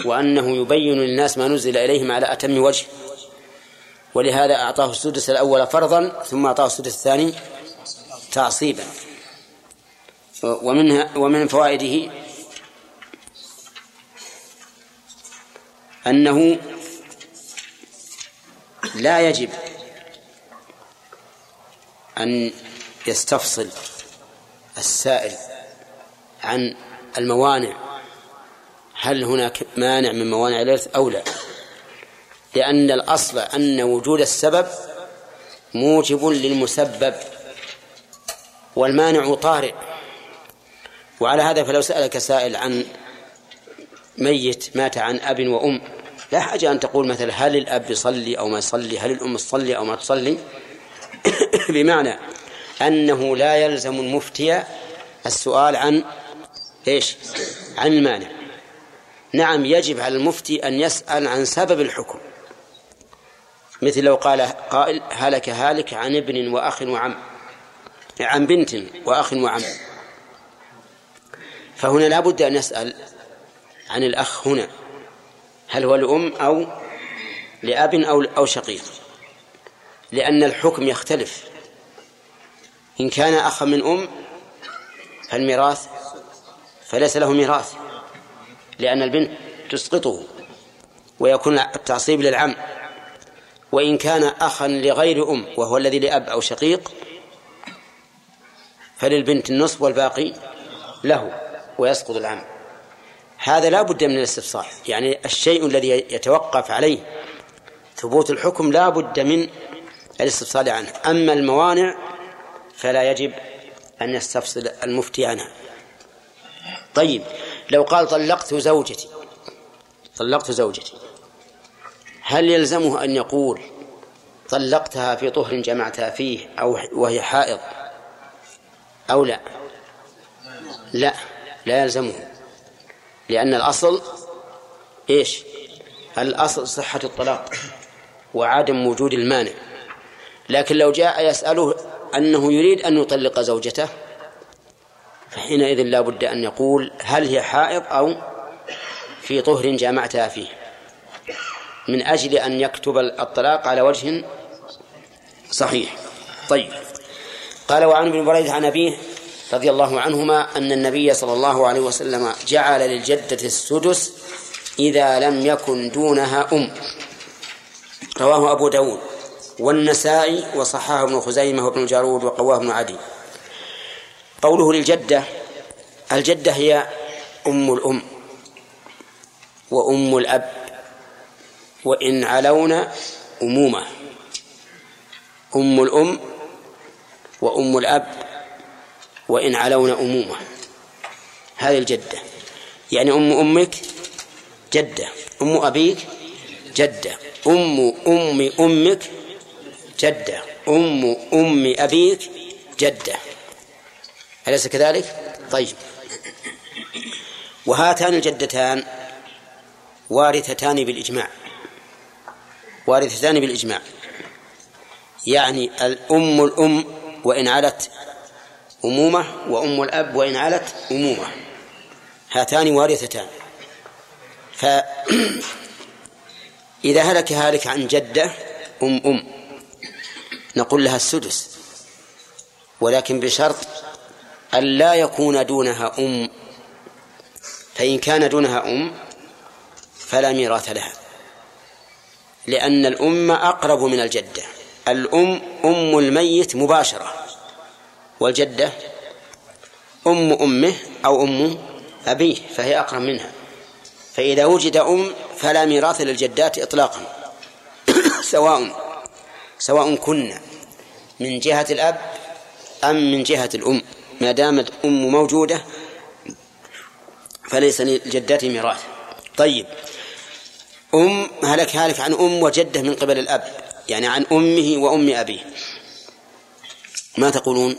وأنه يبين للناس ما نزل إليهم على أتم وجه. ولهذا أعطاه السدس الأول فرضا ثم أعطاه السدس الثاني تعصيبا. ومنها ومن فوائده أنه لا يجب أن يستفصل السائل عن الموانع. هل هناك مانع من موانع الإرث أو لا؟ لأن الأصل أن وجود السبب موجب للمسبب والمانع طارئ. وعلى هذا فلو سألك سائل عن ميت مات عن أب وأم لا حاجة أن تقول مثلا هل الأب يصلي أو ما يصلي هل الأم تصلي أو ما تصلي؟ بمعنى أنه لا يلزم المفتي السؤال عن إيش؟ عن المانع. نعم يجب على المفتي أن يسأل عن سبب الحكم. مثل لو قال قائل هلك هالك عن ابن وأخ وعم عن بنت وأخ وعم. فهنا لا بد أن يسأل عن الأخ هنا هل هو الأم أو لأب أو أو شقيق. لأن الحكم يختلف. إن كان أخا من أم فالميراث فليس له ميراث لأن البنت تسقطه ويكون التعصيب للعم. وإن كان أخا لغير أم وهو الذي لأب أو شقيق فللبنت النصف والباقي له ويسقط العم. هذا لا بد من الاستفصال يعني الشيء الذي يتوقف عليه ثبوت الحكم لا بد من الاستفصال عنه. أما الموانع فلا يجب أن يستفصل المفتي عنها. طيب لو قال طلقت زوجتي طلقت زوجتي هل يلزمه أن يقول طلقتها في طهر جمعتها فيه أو وهي حائض؟ أو لا؟ لا لا يلزمه. لأن الأصل إيش؟ الأصل صحة الطلاق وعدم وجود المانع. لكن لو جاء يسأله أنه يريد أن يطلق زوجته فحينئذ لا بد أن يقول هل هي حائض أو في طهر جامعتها فيه. من أجل أن يكتب الطلاق على وجه صحيح. طيب. قال وعن ابن بريدة عن أبيه رضي الله عنهما أن النبي صلى الله عليه وسلم جعل للجدة السدس إذا لم يكن دونها أم. رواه أبو داود. والنسائي وصححه ابن خزيمة وابن جارود وقواه ابن عدي. قوله للجدة الجدة هي أم الأم وأم الأب وإن علون أمومة. أم الأم وأم الأب وإن علون أمومة. هذه الجدة. يعني أم أمك جدة أم أبيك جدة أم أم أمك جدة. أم أم أبيك جدة. أليس كذلك؟ طيب. وهاتان الجدتان وارثتان بالإجماع. وارثتان بالإجماع. يعني الأم الأم وإن علت أمومة وأم الأب وإن علت أمومة. هاتان وارثتان. فإذا هلك هالك عن جدة أم أم. نقول لها السدس. ولكن بشرط أن لا يكون دونها أم. فإن كان دونها أم فلا ميراث لها. لأن الأم أقرب من الجدة. الأم أم الميت مباشرة. والجدة أم أمه أو أم أبيه فهي أقرب منها. فإذا وجد أم فلا ميراث للجدات إطلاقا. سواء سواء كنا من جهة الأب أم من جهة الأم. ما دامت أم موجودة فليس للجدات ميراث. طيب. أم هلك هالك عن أم وجدة من قبل الأب يعني عن أمه وأم أبيه. ما تقولون؟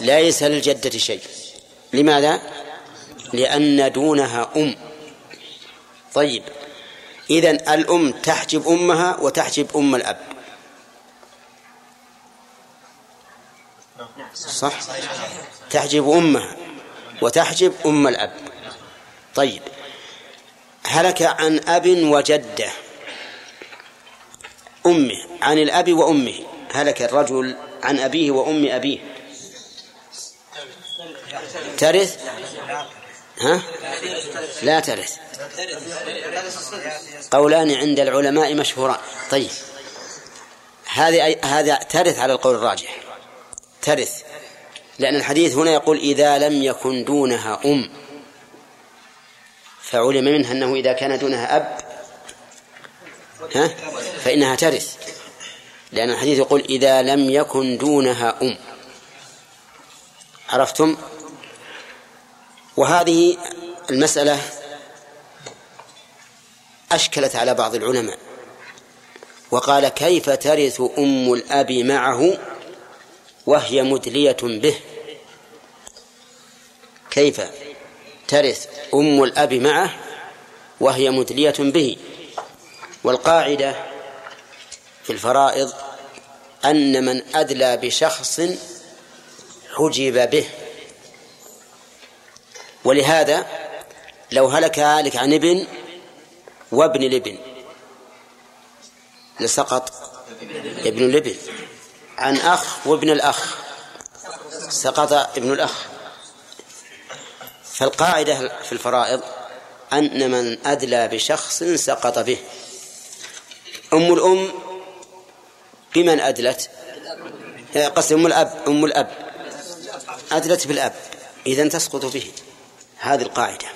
ليس للجدة شيء. لماذا؟ لأن دونها أم. طيب. إذن الأم تحجب أمها وتحجب أم الأب. صح؟ تحجب أمها وتحجب أم الأب. طيب. هلك عن أب وجدة. أمه عن الأب وأمه. هلك الرجل عن أبيه وأم أبيه. ترث؟ ها؟ لا ترث. قولان عند العلماء مشهوران. طيب. هذه هذا ترث على القول الراجح. ترث. لأن الحديث هنا يقول إذا لم يكن دونها أم. فعلم منها أنه إذا كان دونها أب. ها؟ فإنها ترث. لأن الحديث يقول إذا لم يكن دونها أم. عرفتم؟ وهذه المسألة أشكلت على بعض العلماء. وقال كيف ترث أم الأب معه وهي مدلية به؟ كيف ترث أم الأب معه وهي مدلية به؟ والقاعدة في الفرائض أن من أدلى بشخص حجب به. ولهذا لو هلك هالك عن ابن وابن الابن لسقط ابن الابن عن أخ وابن الأخ سقط ابن الأخ. فالقاعدة في الفرائض أن من أدلى بشخص سقط به. أم الأم بمن أدلت؟ قصدي أم الأب أم الأب. أدلت بالأب إذا تسقط به. هذه القاعدة.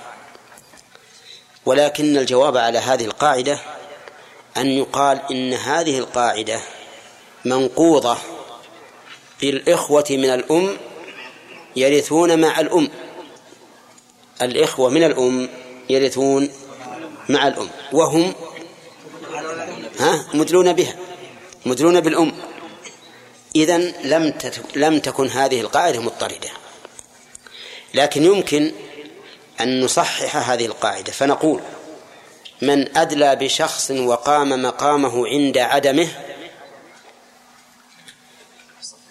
ولكن الجواب على هذه القاعدة أن يقال إن هذه القاعدة منقوضة بالإخوة من الأم يرثون مع الأم. الإخوة من الأم يرثون مع الأم. وهم ها مدلون بها مدلون بالأم. إذا لم لم تكن هذه القاعدة مضطردة. لكن يمكن أن نصحح هذه القاعدة. فنقول من أدلى بشخص وقام مقامه عند عدمه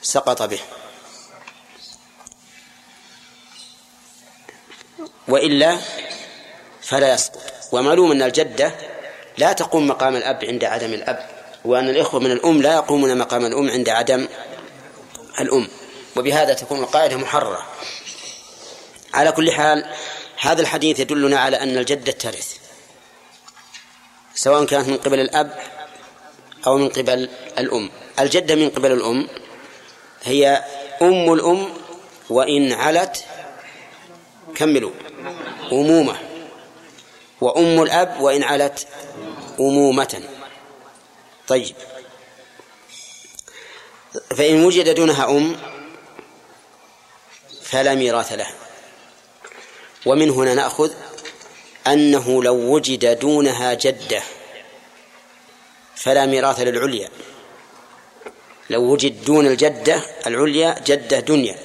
سقط به. وإلا فلا يسقط. ومعلوم أن الجدة لا تقوم مقام الأب عند عدم الأب وأن الإخوة من الأم لا يقومون مقام الأم عند عدم الأم. وبهذا تكون القاعدة محررة. على كل حال هذا الحديث يدلنا على أن الجدة ترث سواء كانت من قبل الأب أو من قبل الأم. الجدة من قبل الأم هي أم الأم وإن علت كملوا أمومة. وأم الأب وإن علت أمومة. طيب. فإن وجد دونها أم فلا ميراث لها. ومن هنا نأخذ أنه لو وجد دونها جدة فلا ميراث للعليا. لو وجد دون الجدة العليا جدة دنيا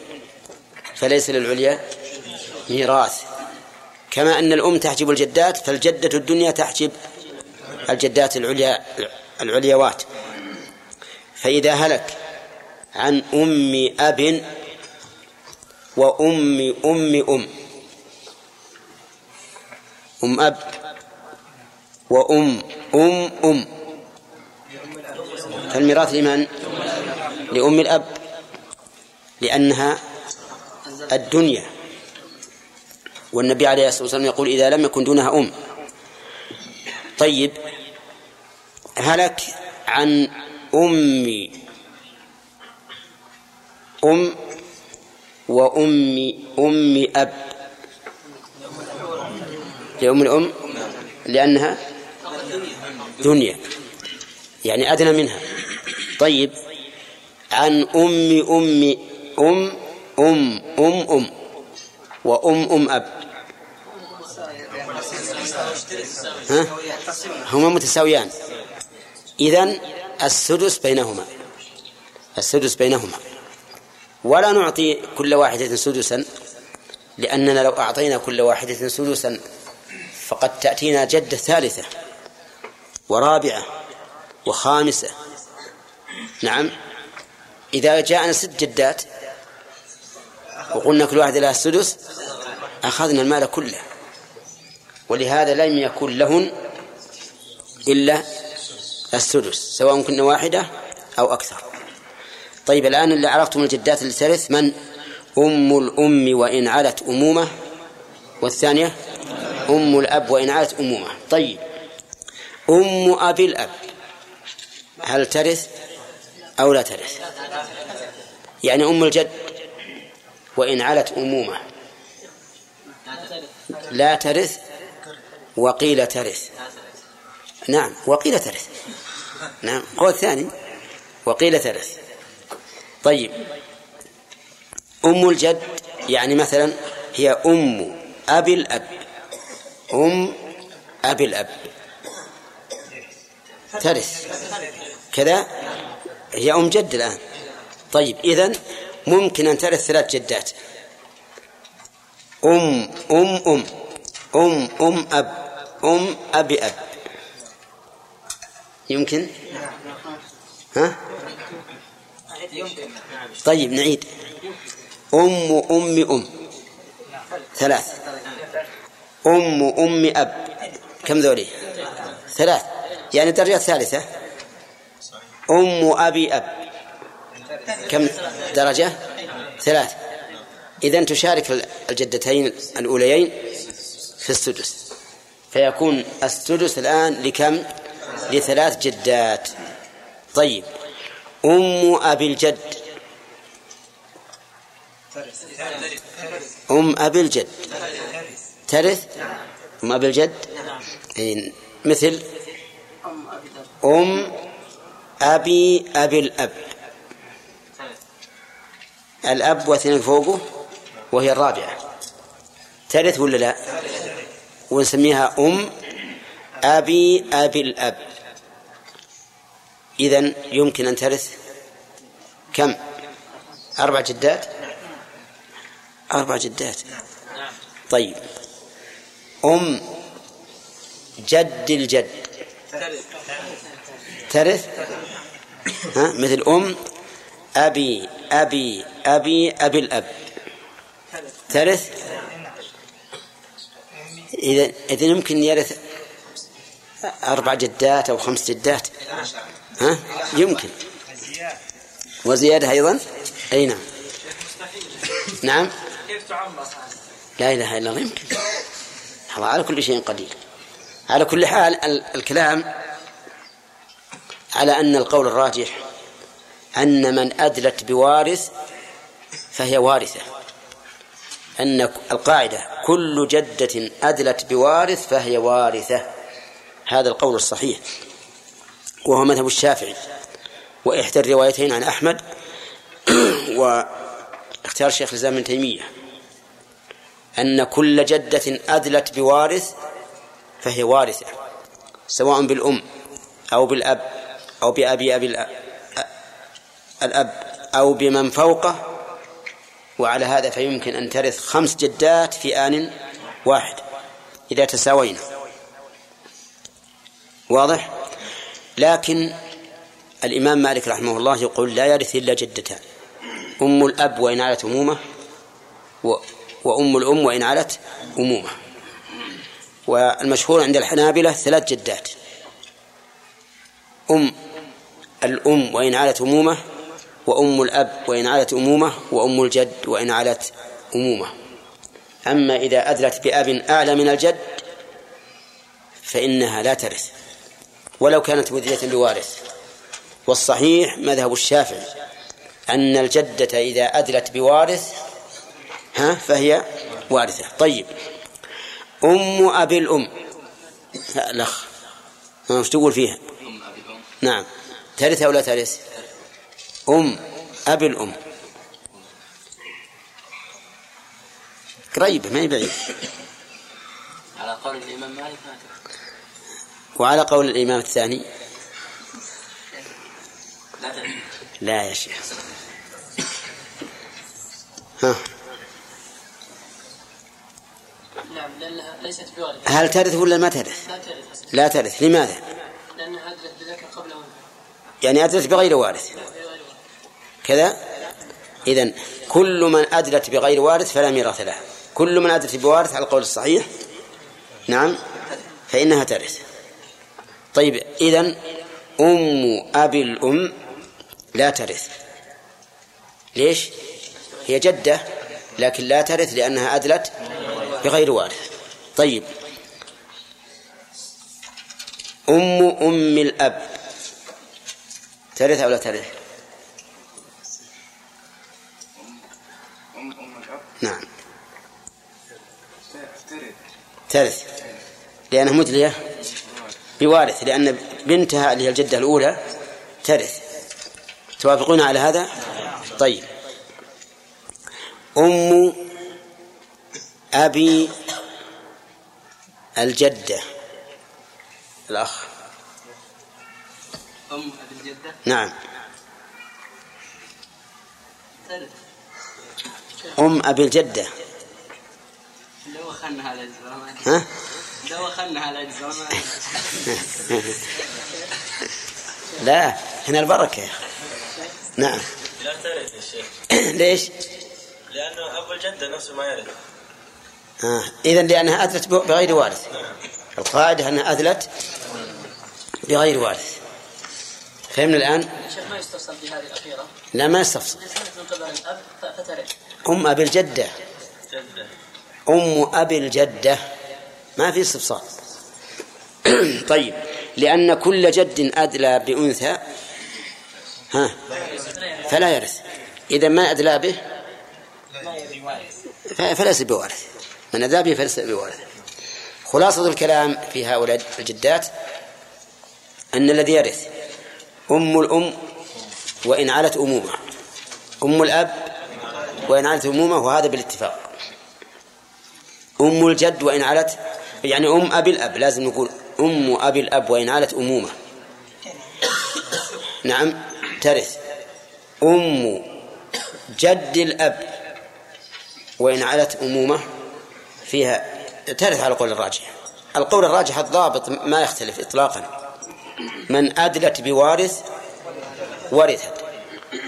فليس للعليا ميراث. كما أن الأم تحجب الجدات فالجدة الدنيا تحجب الجدات العليا العليوات. فإذا هلك عن أم أب وأم أم أم أم أب وأم أم أم. فالميراث لمن؟ لأم الأب. لأنها الدنيا. والنبي عليه الصلاة والسلام يقول إذا لم يكن دونها أم. طيب هلك عن أم أم وأم أم أب. لأم الأم؟ لأنها دنيا. يعني أدنى منها. طيب. عن أم أم أم أم أم أم وأم أم أب. ها؟ هما متساويان. إذن السدس بينهما. السدس بينهما. ولا نعطي كل واحدة سدسا لأننا لو أعطينا كل واحدة سدسا فقد تأتينا جدة ثالثة ورابعة وخامسة. نعم. إذا جاءنا ست جدات وقلنا كل واحدة لها السدس أخذنا المال كله. ولهذا لم يكن لهن إلا السدس سواء كنا واحدة أو أكثر. طيب الآن اللي عرفتم الجدات ترث من؟ أم الأم وإن علت أمومة. والثانية؟ أم الأب وإن علت أمومة طيب. أم أبي الأب هل ترث أو لا ترث؟ يعني أم الجد وإن علت أمومة. لا ترث وقيل ترث. نعم وقيل ترث. نعم قول ثاني وقيل ترث. طيب. أم الجد يعني مثلا هي أم أبي الأب. أم أبي الأب. ترث. كذا؟ هي أم جد الآن. طيب إذن ممكن أن ترث ثلاث جدات. أم أم أم. أم أم أب. أم أبي أب. يمكن؟ ها؟ طيب نعيد. أم أم أم. ثلاث. أم أم أب. كم ذولي؟ ثلاث. يعني درجة ثالثة. أم أبي أب. كم درجة؟ ثلاث. إذا تشارك الجدتين الأوليين في السدس. فيكون السدس الآن لكم؟ لثلاث جدات. طيب. أم أبي الجد. أم أبي الجد. ترث؟ أم أبي الجد؟ أي مثل؟ أم أبي أبي الأب. الأب واثنين فوقه وهي الرابعة. ترث ولا لا؟ ونسميها أم أبي أبي الأب. إذن يمكن أن ترث كم؟ أربع جدات؟ أربع جدات. طيب. أم جد الجد. ترث. ها مثل أم أبي أبي أبي أبي الأب. ترث. إذا إذا يمكن يرث أربع جدات أو خمس جدات. ها يمكن. وزيادة أيضا؟ أي نعم. نعم. لا إله إلا الله يمكن. الله على كل شيء قدير. على كل حال الكلام على أن القول الراجح أن من أدلت بوارث فهي وارثة. أن القاعدة كل جدة أدلت بوارث فهي وارثة. هذا القول الصحيح. وهو مذهب الشافعي. وإحدى الروايتين عن أحمد. واختيار شيخ الإسلام ابن تيمية. أن كل جدة أدلت بوارث فهي وارثة سواء بالأم أو بالأب أو بأبي أبي الأب أو بمن فوقه وعلى هذا فيمكن أن ترث خمس جدات في آن واحد إذا تساوينا. واضح؟ لكن الإمام مالك رحمه الله يقول لا يرث إلا جدتان أم الأب وإن علت أمومة وأم الأم وإن علت أمومة. والمشهور عند الحنابلة ثلاث جدات. أم الأم وإن علت أمومة وأم الأب وإن علت أمومة وأم الجد وإن علت أمومة. أما إذا أدلت بأب أعلى من الجد فإنها لا ترث. ولو كانت مدية بوارث. والصحيح مذهب الشافعي أن الجدة إذا أدلت بوارث ها فهي وارثة. طيب. أم أبي الأم. الأخ. إيش تقول فيها؟ نعم. ترث أو لا ترث؟ أم أبي الأم. قريبة ما هي بعيد. على قول الإمام مالك ما وعلى قول الإمام الثاني؟ لا لا يا شيخ. ها. نعم لأنها ليست بوالدة هل ترث ولا ما ترث؟ لا ترث لا ترث لماذا؟ لأنها أدلت بذكر قبل يعني أدلت بغير وارث. كذا؟ إذن كل من أدلت بغير وارث فلا ميراث له. كل من أدلت بوارث على القول الصحيح؟ نعم. فإنها ترث. طيب إذن أم أبي الأم لا ترث. ليش؟ هي جدة لكن لا ترث لأنها أدلت بغير وارث. طيب. أم أم الأب. ترث أو لا ترث؟ نعم. ترث لأنها مدلية بوارث لأن بنتها اللي هي الجدة الأولى ترث. توافقون على هذا؟ طيب. أم أبي الجدة. الأخ. أم أبي الجدة؟ نعم. أم أبي الجدة. لو أخذنا على الزمان ها؟ لو أخذنا على الزمان لا هنا البركة. يا أخي نعم. لا ترث يا شيخ. ليش؟ لأنه أبو الجدة نفسه ما يرث آه. إذا لأنها أدلت بغير وارث. القاعدة أنها أدلت بغير وارث. فهمنا الآن؟ الشيخ ما يستفصل في هذه الأخيرة؟ لا ما استفصل إن كانت من قبل الأب؟ ف- فترث أم أبي الجدة. جدة. أم أبي الجدة. ما في استفصال طيب لأن كل جد أدلى بأنثى ها فلا يرث. إذا ما أدلى به فليس بوارث. من أدلى به فليس بوارث خلاصة الكلام في هؤلاء الجدات أن الذي يرث أم الأم وإن علت أمومة. أم الأب وإن علت أمومة وهذا بالاتفاق. أم الجد وإن علت يعني أم أبي الأب لازم نقول أم أبي الأب وإن علت أمومة. نعم ترث. أم جد الأب وإن علت أمومة فيها ترث على القول الراجح. القول الراجح الضابط ما يختلف إطلاقا. من أدلت بوارث ورثت.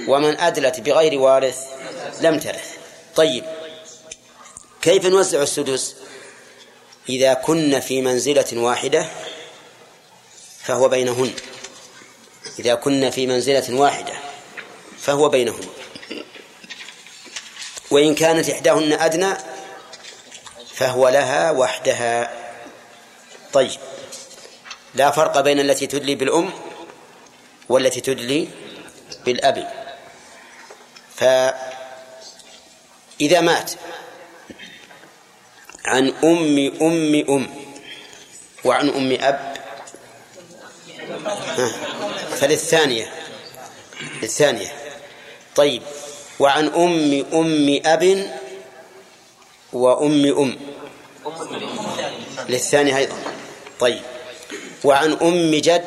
ومن أدلت بغير وارث لم ترث. طيب. كيف نوزع السدس؟ إذا كن في منزلة واحدة فهو بينهن. إذا كن في منزلة واحدة فهو بينهن. وإن كانت إحداهن أدنى فهو لها وحدها. طيب لا فرق بين التي تدلي بالأم والتي تدلي بالأب. فإذا مات عن أم أم أم وعن أم أب فللثانية للثانية. طيب وعن أم أم أب وأم أم. للثانية أيضا. طيب. وعن أم جد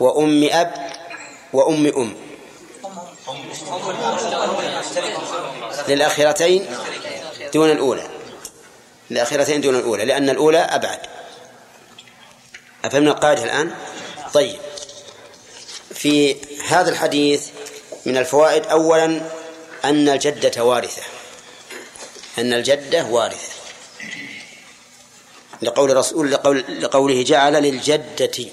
وأم أب وأم أم. للأخيرتين دون الأولى. الأخيرتين دون الأولى لأن الأولى أبعد. أفهمنا القاعدة الآن؟ طيب. في هذا الحديث من الفوائد أولا أن الجدة وارثة أن الجدة وارثة لقول رسول لقول لقوله جعل للجدة.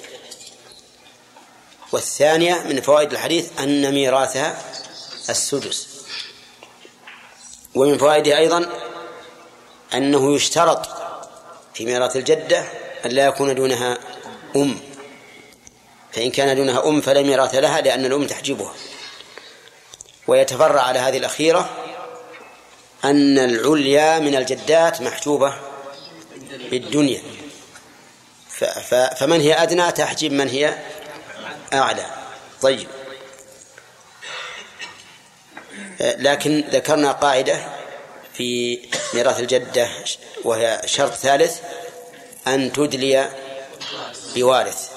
والثانية من فوائد الحديث أن ميراثها السدس. ومن فوائده أيضا أنه يشترط في ميراث الجدة أن لا يكون دونها أم. فإن كان دونها أم فلا ميراث لها لأن الأم تحجبها. ويتفرع على هذه الأخيرة أن العليا من الجدات محجوبة بالدنيا. فمن هي أدنى تحجب من هي أعلى. طيب. لكن ذكرنا قاعدة في ميراث الجدة وهي شرط ثالث أن تدلي بوارث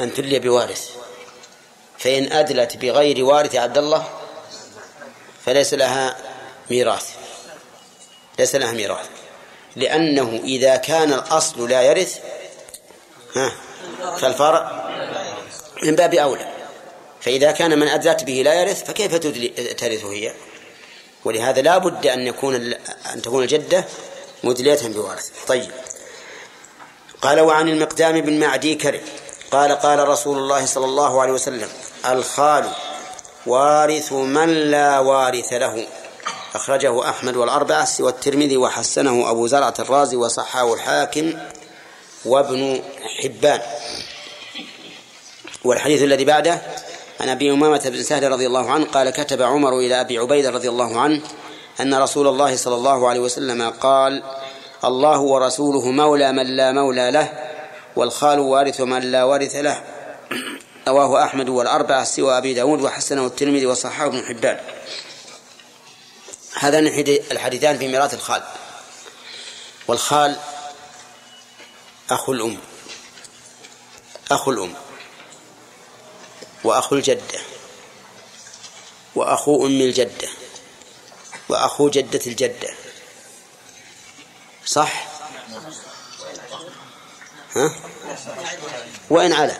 أن تدلي بوارث. فإن أدلت بغير وارث عبد الله فليس لها ميراث. ليس لها ميراث. لأنه إذا كان الأصل لا يرث ها فالفرع من باب أولى. فإذا كان من أدلت به لا يرث فكيف ترث هي؟ ولهذا لا بد أن يكون أن تكون الجدة مدلية بوارث. طيب. قال وعن المقدام بن معدي كرب. قال قال رسول الله صلى الله عليه وسلم الخال وارث من لا وارث له. أخرجه أحمد والأربعة سوى الترمذي وحسنه أبو زرعة الرازي وصححه الحاكم وابن حبان. والحديث الذي بعده عن أبي أمامة بن سهل رضي الله عنه قال كتب عمر إلى أبي عبيدة رضي الله عنه أن رسول الله صلى الله عليه وسلم قال الله ورسوله مولى من لا مولى له والخال وارث من لا وارث له. رواه أحمد والأربعة سوى أبي داود وحسنه الترمذي وصححه ابن حبان. هذان الحديثان في ميراث الخال. والخال أخو الأم. أخو الأم. وأخو الجدة. وأخو أم الجدة. وأخو جدة الجدة. صح؟ ها؟ وإن على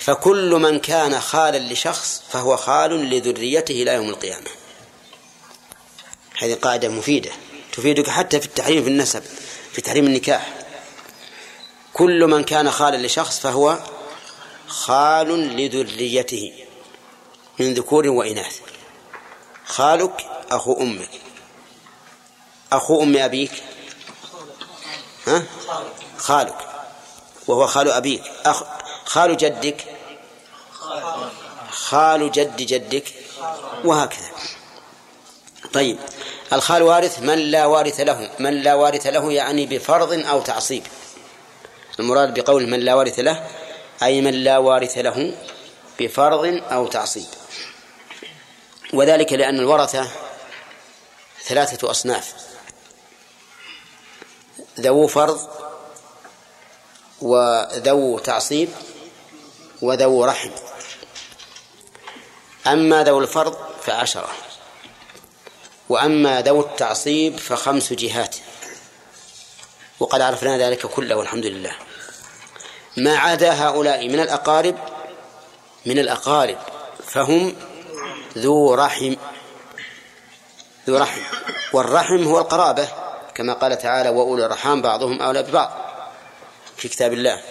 فكل من كان خالا لشخص فهو خال لذريته إلى يوم القيامة. هذه قاعدة مفيدة تفيدك حتى في التحريم في النسب في تحريم النكاح. كل من كان خالا لشخص فهو خال لذريته من ذكور وإناث. خالك أخو أمك. أخو أم أبيك. ها؟ خالك. وهو خال أبيك. أخ خال جدك. خال جد جدك. وهكذا. طيب. الخال وارث من لا وارث له؟ من لا وارث له يعني بفرض أو تعصيب. المراد بقول من لا وارث له أي من لا وارث له بفرض أو تعصيب. وذلك لأن الورثة ثلاثة أصناف. ذو فرض وذو تعصيب وذو رحم. أما ذو الفرض فعشرة. وأما ذو التعصيب فخمس جهات. وقد عرفنا ذلك كله والحمد لله. ما عدا هؤلاء من الأقارب من الأقارب فهم ذو رحم ذو رحم. والرحم هو القرابة كما قال تعالى وأولي الرحام بعضهم أولى ببعض في كتاب الله.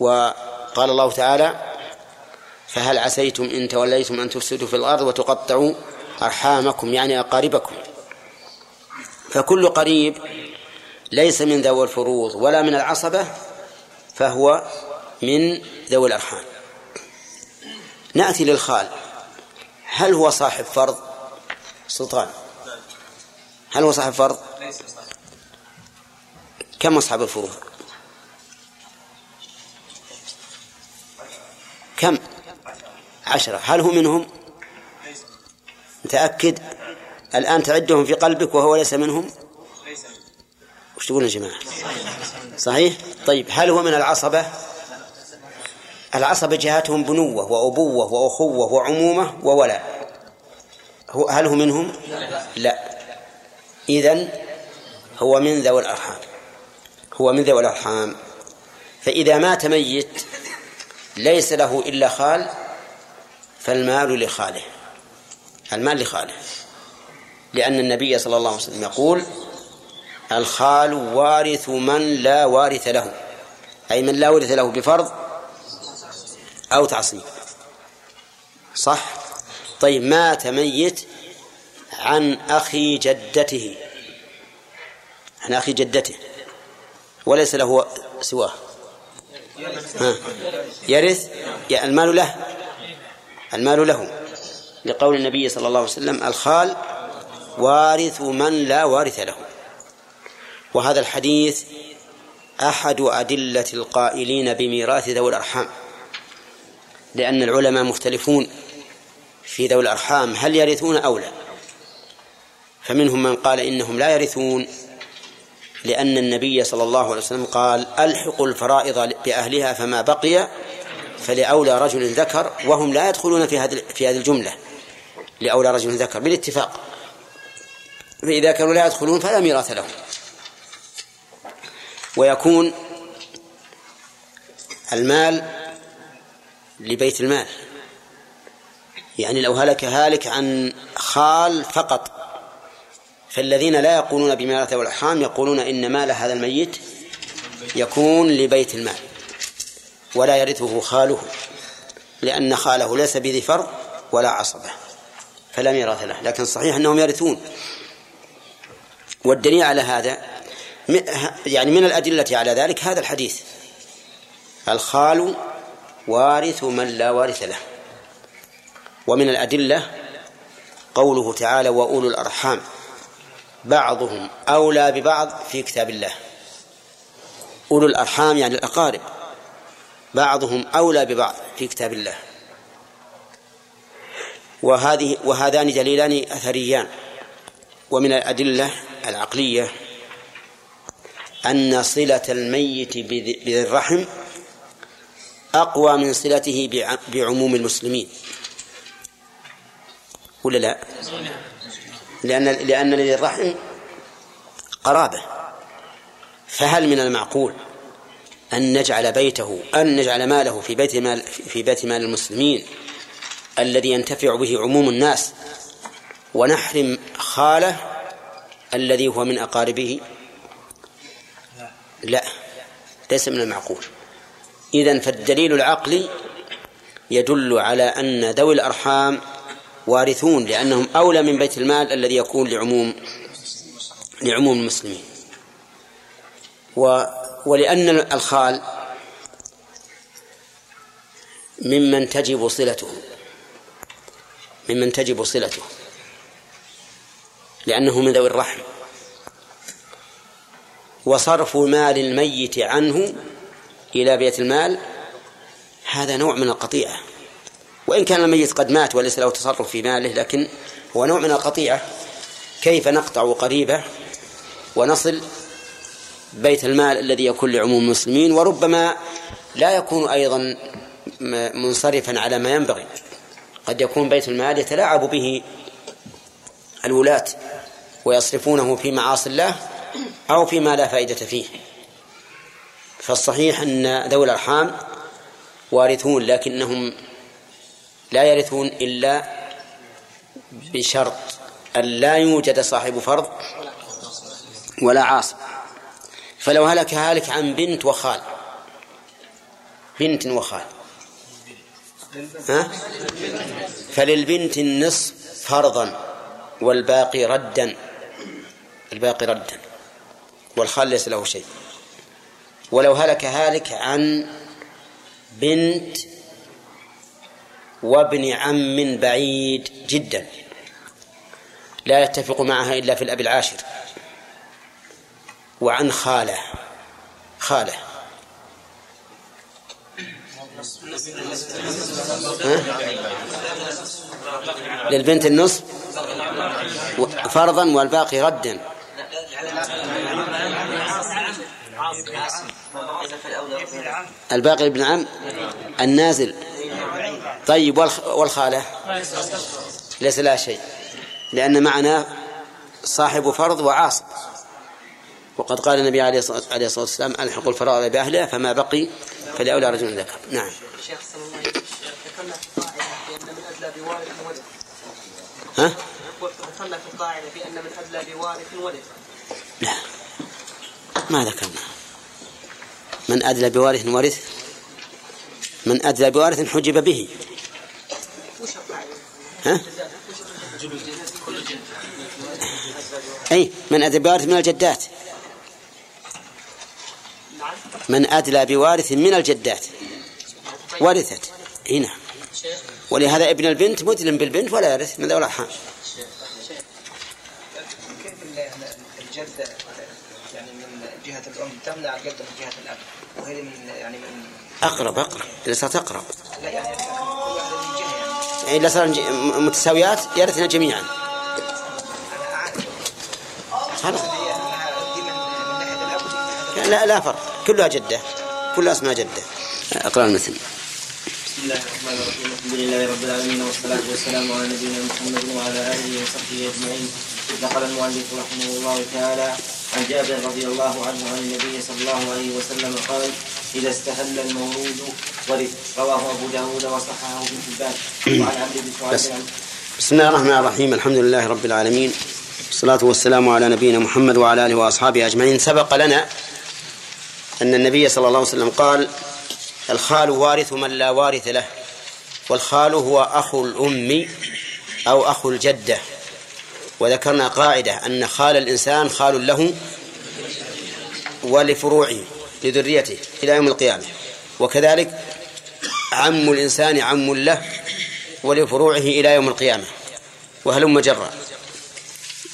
وقال الله تعالى فهل عسيتم إن توليتم أن تفسدوا في الأرض وتقطعوا أرحامكم يعني أقاربكم. فكل قريب ليس من ذوي الفروض ولا من العصبة فهو من ذوي الأرحام. نأتي للخال. هل هو صاحب فرض؟ سلطان. هل هو صاحب فرض؟ كم أصحاب الفروض؟ كم؟ عشرة. هل هو منهم؟ متأكد؟ الآن تعدهم في قلبك وهو ليس منهم؟ وش تقولون يا جماعة؟ صحيح؟ طيب هل هو من العصبة؟ العصبة جهاتهم بنوة وأبوة وأخوة وعمومة وولاء. هل هو منهم؟ لا. إذن هو من ذوي الأرحام. هو من ذوي الأرحام. فإذا مات ميت ليس له إلا خال فالمال لخاله. المال لخاله. لأن النبي صلى الله عليه وسلم يقول الخال وارث من لا وارث له. أي من لا ورث له بفرض أو تعصيب. صح؟ طيب مات ميت عن أخي جدته؟ عن أخي جدته. وليس له سواه. ها؟ يرث؟ المال له. المال له. لقول النبي صلى الله عليه وسلم الخال وارث من لا وارث له. وهذا الحديث أحد أدلة القائلين بميراث ذوي الأرحام لأن العلماء مختلفون في ذوي الأرحام هل يرثون أو لا؟ فمنهم من قال إنهم لا يرثون لأن النبي صلى الله عليه وسلم قال ألحقوا الفرائض بأهلها فما بقي فلأولى رجل ذكر وهم لا يدخلون في هذه في هذه الجملة. لأولى رجل ذكر بالاتفاق. فإذا كانوا لا يدخلون فلا ميراث لهم. ويكون المال لبيت المال. يعني لو هلك هالك عن خال فقط. فالذين لا يقولون بميراث والأرحام يقولون إن مال هذا الميت يكون لبيت المال. ولا يرثه خاله لأن خاله ليس بذي فرض ولا عصبة. فلا ميراث له لكن صحيح أنهم يرثون. والدليل على هذا يعني من الأدلة على ذلك هذا الحديث. الخال وارث من لا وارث له. ومن الأدلة قوله تعالى وأولو الأرحام. بعضهم أولى ببعض في كتاب الله. أولو الأرحام يعني الأقارب. بعضهم أولى ببعض في كتاب الله. وهذه وهذان دليلان أثريان. ومن الأدلة العقلية أن صلة الميت بذي الرحم أقوى من صلته بعموم المسلمين. ولا لا؟ لأن لأن لذي الرحم قرابة. فهل من المعقول أن نجعل بيته أن نجعل ماله في بيت مال في بيت مال المسلمين الذي ينتفع به عموم الناس ونحرم خاله الذي هو من أقاربه. لا ليس من المعقول. إذن فالدليل العقلي يدل على أن ذوي الأرحام وارثون لأنهم أولى من بيت المال الذي يكون لعموم لعموم المسلمين. و ولأن الخال ممن تجب صلته. ممن تجب صلته لأنه من ذوي الرحم. وصرف مال الميت عنه إلى بيت المال هذا نوع من القطيعة. وإن كان الميت قد مات وليس له تصرف في ماله لكن هو نوع من القطيعة. كيف نقطع قريبة ونصل بيت المال الذي يكون لعموم المسلمين؟ وربما لا يكون أيضا منصرفا على ما ينبغي. قد يكون بيت المال يتلاعب به الولاة ويصرفونه في معاصي الله أو فيما لا فائدة فيه. فالصحيح أن ذوي الأرحام وارثون لكنهم لا يرثون إلا بشرط أن لا يوجد صاحب فرض ولا عاصب فلو هلك هالك عن بنت وخال بنت وخال ها؟ فللبنت النصف فرضا والباقي ردا. الباقي ردا. والخال ليس له شيء. ولو هلك هالك عن بنت وابن عم بعيد جدا. لا يتفق معها إلا في الأب العاشر. وعن خالة. خالة؟ للبنت النصف فرضا والباقي ردا. الباقي ابن عم النازل. طيب والخالة؟ ليس لها شيء لأن معنا صاحب فرض وعاصب وقد قال النبي عليه الصلاة والسلام ألحق الفرائض بأهلها فما بقي فلأولى رجل ذكر. نعم. شيخ صلى الله عليه وسلم. ذكرنا في القاعدة بأن من أدلى بوارث ولد ها؟ ذكرنا في القاعدة بأن من أدلى بوارث ولد لا. ما ذكرنا. من أدلى بوارث ورث من أدلى بوارث حجب به؟ ها؟ أي من أدلى بوارث من الجدات. من أدلى بوارث من الجدات. ورثت هنا ولهذا ابن البنت مدلم بالبنت ولا يرث. من ذوي الأرحام كيف الجدة يعني من جهة الأم تمنع الجدة من جهة الأب؟ وهي من يعني من أقرب أقرب. إذا صارت أقرب. لا يعني يعني يعني إذا صار متساويات يرثن جميعا. خلاص ناحية لا لا فرق. كلها جدة. كلها اسمها جدة. أقرأ المثل بسم الله الرحمن الرحيم. الحمد لله رب العالمين والصلاة والسلام على نبينا محمد وعلى آله وصحبه أجمعين. نقل المؤلف رحمه الله تعالى عن جابر رضي الله عنه عن النبي صلى الله عليه وسلم قال إذا استهل المولود ورث رواه أبو داود وصححه ابن حبان. وعن عبد بن بس. بسم الله الرحمن الرحيم. الحمد لله رب العالمين. والصلاة والسلام على نبينا محمد وعلى آله وأصحابه أجمعين. سبق لنا أن النبي صلى الله عليه وسلم قال الخال وارث من لا وارث له والخال هو أخو الأم أو أخو الجدة. وذكرنا قاعدة أن خال الإنسان خال له ولفروعه لذريته إلى يوم القيامة. وكذلك عم الإنسان عم له ولفروعه إلى يوم القيامة. وهلم جرا.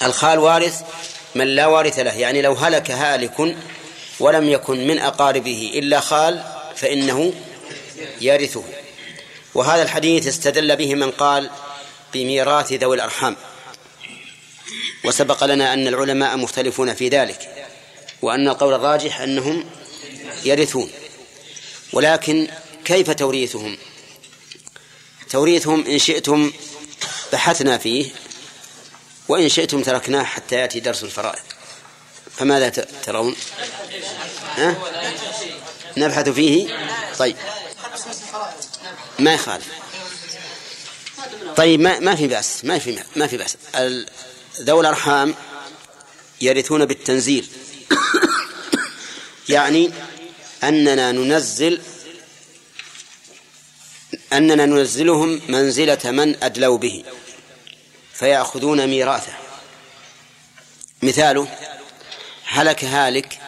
الخال وارث من لا وارث له يعني لو هلك هالك ولم يكن من أقاربه إلا خال فإنه يرثه وهذا الحديث استدل به من قال بميراث ذوي الأرحام. وسبق لنا أن العلماء مختلفون في ذلك وأن القول الراجح أنهم يرثون. ولكن كيف توريثهم؟ توريثهم إن شئتم بحثنا فيه وإن شئتم تركناه حتى يأتي درس الفرائض. فماذا ترون؟ ها؟ نبحث فيه. طيب. ما يخالف. طيب ما ما في بأس. ما في ما في بأس. ذوي الأرحام يرثون بالتنزيل. يعني أننا ننزل أننا ننزلهم منزلة من أدلوا به فيأخذون ميراثه. مثاله هلك هالك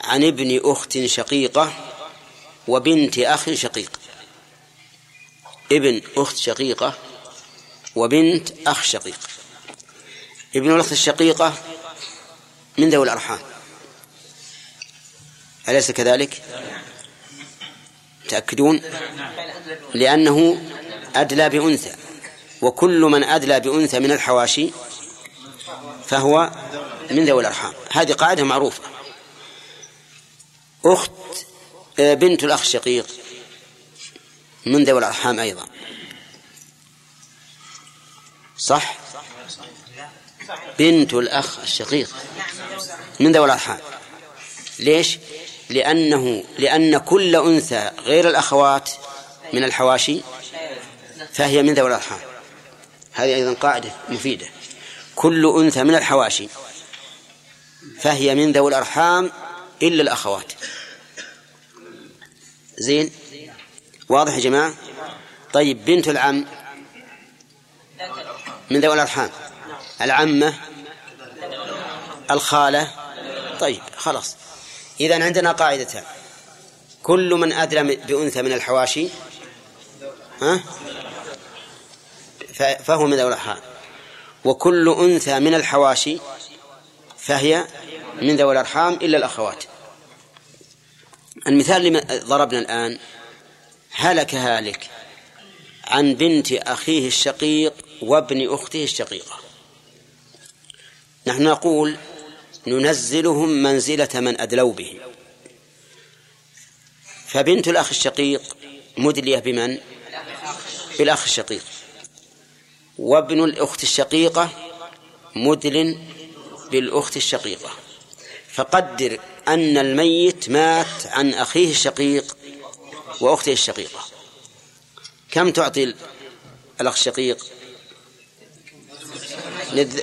عن ابن أخت شقيقة وبنت أخ شقيق. ابن أخت شقيقة وبنت أخ شقيق. ابن الأخت الشقيقة من ذوي الأرحام. أليس كذلك؟ تأكدون؟ لأنه أدلى بأنثى وكل من أدلى بأنثى من الحواشي فهو من ذوي الأرحام. هذه قاعدة معروفة. أخت آه، بنت الأخ الشقيق من ذوي الأرحام أيضا. صح؟ بنت الأخ الشقيق من ذوي الأرحام. ليش؟ لأنه لأن كل أنثى غير الأخوات من الحواشي فهي من ذوي الأرحام. هذه أيضا قاعدة مفيدة. كل أنثى من الحواشي فهي من ذوي الأرحام إلا الأخوات. زين؟ واضح يا جماعة؟ طيب بنت العم من ذوي الأرحام. العمة الخالة. طيب خلاص. إذا عندنا قاعدتان. كل من أدلى بأنثى من الحواشي ها؟ فهو من ذوي الأرحام. وكل أنثى من الحواشي فهي من ذوي الأرحام إلا الأخوات. المثال اللي ضربنا الآن هلك هالك عن بنت أخيه الشقيق وابن أخته الشقيقة. نحن نقول ننزلهم منزلة من أدلوا به فبنت الأخ الشقيق مدلية بمن؟ بالأخ الشقيق. وابن الأخت الشقيقة مدل بالأخت الشقيقة. فقدر أن الميت مات عن أخيه الشقيق وأخته الشقيقة. كم تعطي الأخ الشقيق؟ للذ...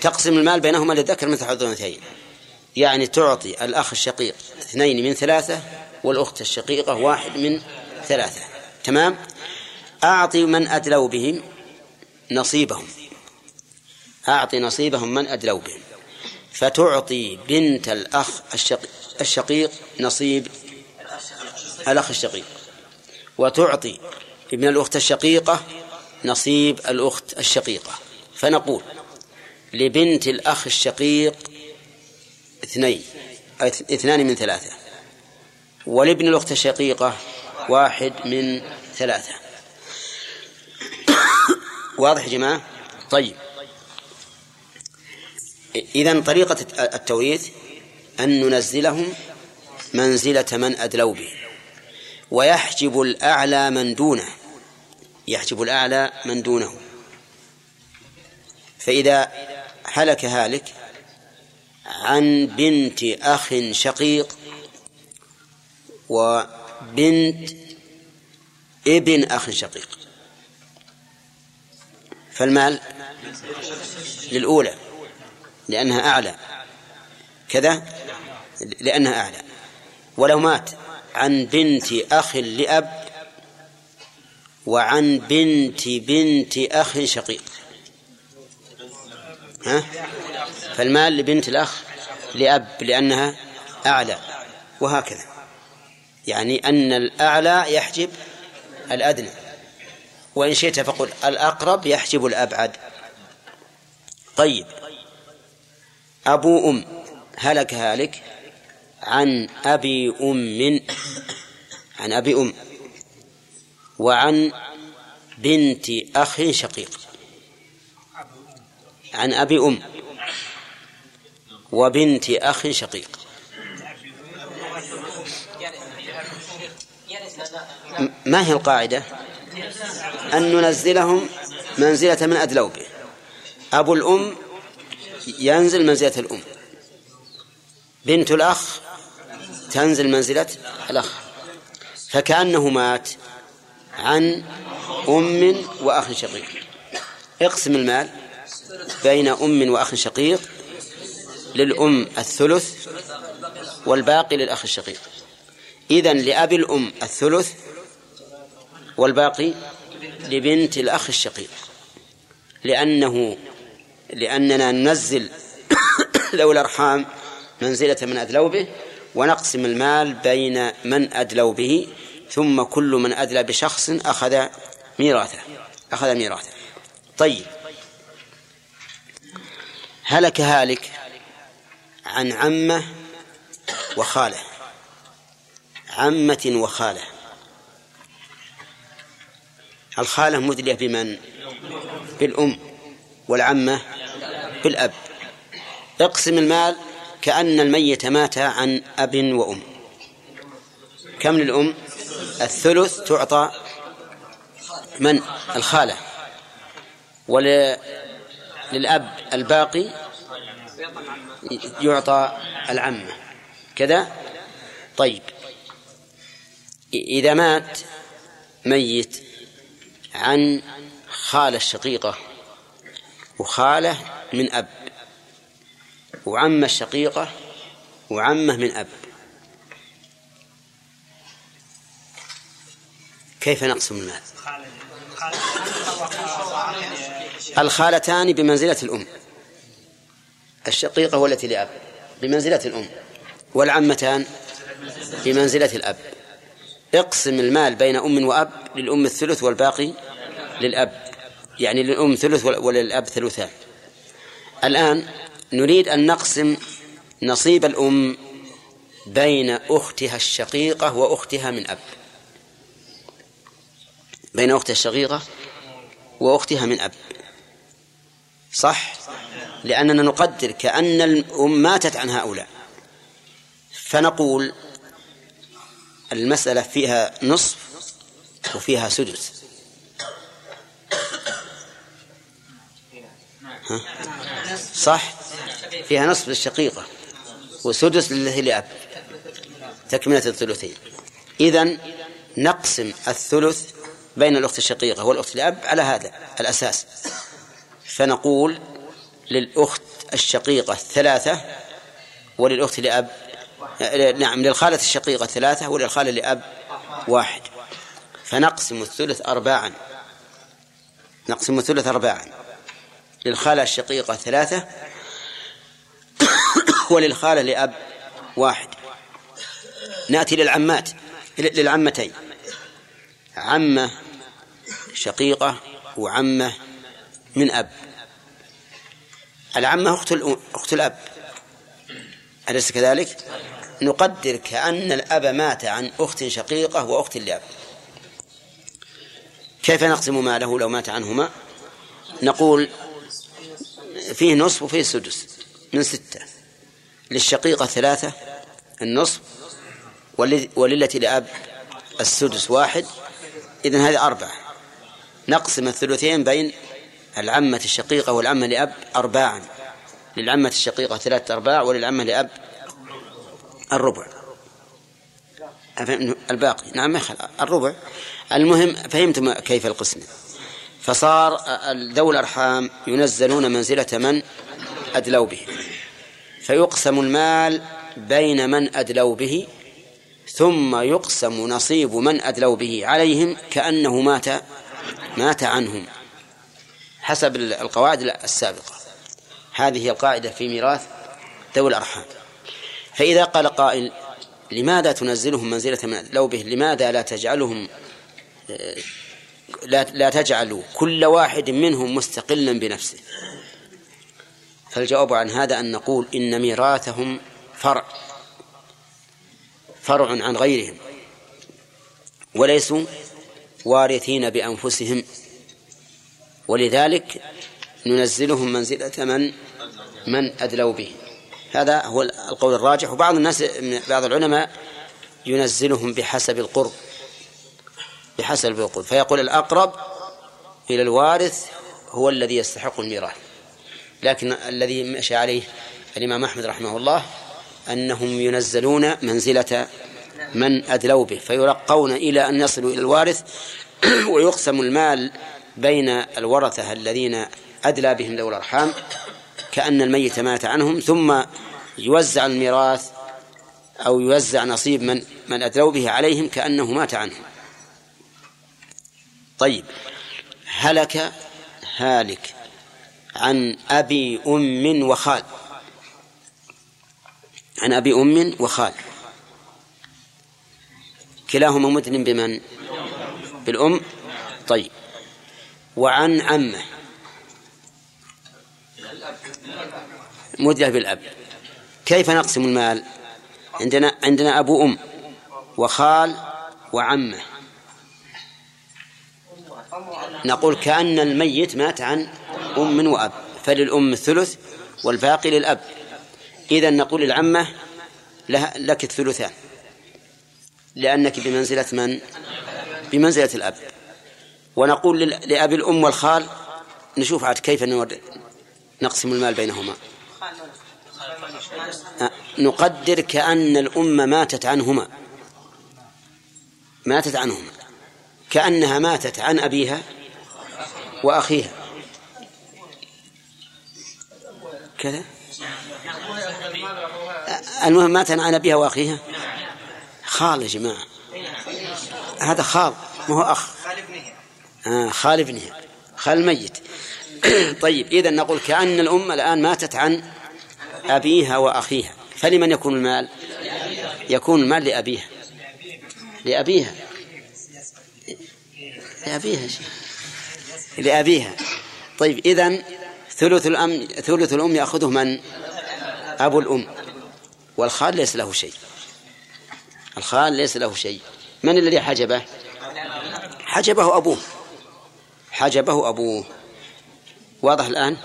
تقسم المال بينهما للذكر مثل حظ الأنثيين. يعني تعطي الأخ الشقيق اثنين من ثلاثة والأخت الشقيقة واحد من ثلاثة. تمام؟ أعطي من أدلوا بهم نصيبهم. أعطي نصيبهم من أدلوا بهم فتعطي بنت الأخ الشقيق نصيب الأخ الشقيق. وتعطي ابن الأخت الشقيقة نصيب الأخت الشقيقة. فنقول لبنت الأخ الشقيق اثنين اثنان من ثلاثة ولابن الأخت الشقيقة واحد من ثلاثة. واضح يا جماعة؟ طيب. إذا طريقة التوريث أن ننزلهم منزلة من أدلوا به. ويحجب الأعلى من دونه. يحجب الأعلى من دونه. فإذا هلك هالك عن بنت أخ شقيق وبنت ابن أخ شقيق. فالمال للأولى لأنها أعلى. كذا؟ لأنها أعلى. ولو مات عن بنت أخ لأب وعن بنت بنت أخ شقيق. ها؟ فالمال لبنت الأخ لأب لأنها أعلى وهكذا. يعني أن الأعلى يحجب الأدنى. وإن شئت فقل الأقرب يحجب الأبعد. طيب. أبو أم هلك هالك عن أبي أم عن أبي أم وعن بنت أخ شقيق. عن أبي أم وبنت أخ شقيق. ما هي القاعدة؟ أن ننزلهم منزلة من أدلوا به أبو الأم ينزل منزلة الأم. بنت الأخ تنزل منزلة الأخ. فكأنه مات عن أم وأخ شقيق. اقسم المال بين أم وأخ شقيق للأم الثلث والباقي للأخ الشقيق. إذن لأبي الأم الثلث والباقي لبنت الأخ الشقيق. لأنه لأننا ننزل ذوي الأرحام منزلة من أدلوا به ونقسم المال بين من أدلوا به ثم كل من أدلى بشخص أخذ ميراثه أخذ ميراثه. طيب. هلك هالك عن عمة وخالة؟ عمة وخالة. الخالة مدلية بمن؟ بالأم والعمة بالأب اقسم المال كأن الميت مات عن أب وأم كم للأم؟ الثلث تعطى من؟ الخالة وللأب الباقي يعطى العمة كذا طيب إذا مات ميت عن خالة الشقيقة وخالة من أب وعمة الشقيقة وعمة من أب. كيف نقسم المال؟ الخالتان بمنزلة الأم الشقيقة والتي لأب بمنزلة الأم والعمتان بمنزلة الأب. اقسم المال بين أم وأب للأم الثلث والباقي للأب يعني للأم ثلث وللأب ثلثان. الآن نريد أن نقسم نصيب الأم بين أختها الشقيقة وأختها من أب. بين أختها الشقيقة وأختها من أب. صح؟ لأننا نقدر كأن الأم ماتت عن هؤلاء. فنقول المسألة فيها نصف وفيها سدس. ها؟ صح؟ فيها نصف للشقيقة وسدس للذي لأب تكملة الثلثين. إذن نقسم الثلث بين الأخت الشقيقة والأخت الأب على هذا الأساس. فنقول للأخت الشقيقة ثلاثة وللأخت لأب نعم للخالة الشقيقة ثلاثة وللخالة لأب واحد. فنقسم الثلث أرباعا. نقسم الثلث أرباعا. للخالة الشقيقة ثلاثة وللخالة لأب واحد. نأتي للعمات للعمتين. عمة شقيقة وعمة من أب. العمة أخت أخت الأب. أليس كذلك؟ نقدر كأن الأب مات عن أخت شقيقة وأخت لأب. كيف نقسم ماله لو مات عنهما؟ نقول فيه نصف وفيه سدس من ستة. للشقيقة ثلاثة النصف وللتي لأب السدس واحد. إذن هذه أربعة. نقسم الثلثين بين العمة الشقيقة والعمة لأب أرباعا. للعمة الشقيقة ثلاثة أرباع وللعمة لأب الربع. الباقي؟ نعم الربع. المهم فهمتم كيف القسم؟ فصار ذوي الأرحام ينزلون منزلة من أدلوا به. فيقسم المال بين من أدلوا به ثم يقسم نصيب من أدلوا به عليهم كأنه مات مات عنهم. حسب القواعد السابقة. هذه هي القاعدة في ميراث ذوي الأرحام. فإذا قال قائل لماذا تنزلهم منزلة من أدلوا به؟ لماذا لا تجعلهم لا, لا تجعلوا كل واحد منهم مستقلا بنفسه. فالجواب عن هذا أن نقول إن ميراثهم فرع فرع عن غيرهم وليسوا وارثين بأنفسهم. ولذلك ننزلهم منزلة من من أدلوا به. هذا هو القول الراجح. وبعض الناس بعض العلماء ينزلهم بحسب القرب. بحسب القرب فيقول الأقرب إلى الوارث هو الذي يستحق الميراث. لكن الذي مشى عليه الإمام أحمد رحمه الله أنهم ينزلون منزلة من أدلوا به فيرقون إلى أن يصلوا إلى الوارث ويقسم المال بين الورثة الذين أدلى بهم ذوي الأرحام كأن الميت مات عنهم ثم يوزع الميراث أو يوزع نصيب من من أدلوا به عليهم كأنه مات عنهم. طيب هلك هالك عن أبي أم وخال. عن أبي أم وخال. كلاهما مدن بمن؟ بالأم. طيب. وعن عمه. مدة بالأب. كيف نقسم المال؟ عندنا عندنا أبو أم وخال وعمه. نقول كأن الميت مات عن أم وأب فللأم الثلث والباقي للأب. إذا نقول العمة لك الثلثان. لأنك بمنزلة من؟ بمنزلة الأب. ونقول لأبي الأم والخال نشوف عاد كيف نقسم المال بينهما. نقدر كأن الأم ماتت عنهما. ماتت عنهما. كأنها ماتت عن أبيها وأخيها. كذا؟ المهم مات عن أبيها وأخيها؟ خال يا جماعة. هذا خال ما هو أخ. آه خال ابنها خال الميت. طيب إذا نقول كأن الأم الآن ماتت عن أبيها وأخيها فلمن يكون المال؟ يكون المال لأبيها. لأبيها. لأبيها لأبيها. طيب إذن ثلث الأم ثلث الأم يأخذه من؟ أبو الأم. والخال ليس له شيء. الخال ليس له شيء. من الذي حجبه؟ حجبه أبوه. حجبه أبوه. واضح الآن؟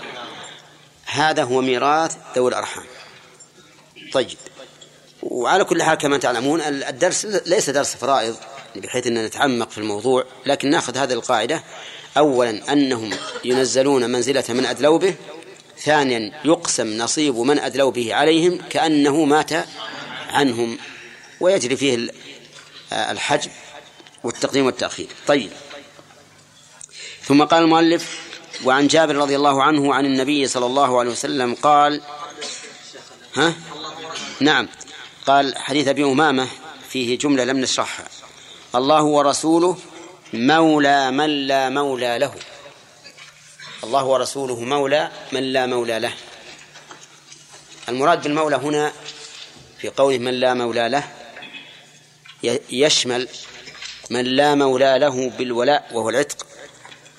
هذا هو ميراث ذوي الأرحام. طيب وعلى كل حال كما تعلمون الدرس ليس درس فرائض. بحيث أن نتعمق في الموضوع لكن نأخذ هذه القاعدة. أولا أنهم ينزلون منزلة من أدلوا به. ثانيا يقسم نصيب من أدلوا به عليهم كأنه مات عنهم. ويجري فيه الحجب والتقديم والتأخير. طيب. ثم قال المؤلف وعن جابر رضي الله عنه عن النبي صلى الله عليه وسلم قال ها؟ نعم. قال حديث أبي أمامة فيه جملة لم نشرحها. الله ورسوله مولى من لا مولى له. الله ورسوله مولى من لا مولى له. المراد بالمولى هنا في قوله من لا مولى له يشمل من لا مولى له بالولاء وهو العتق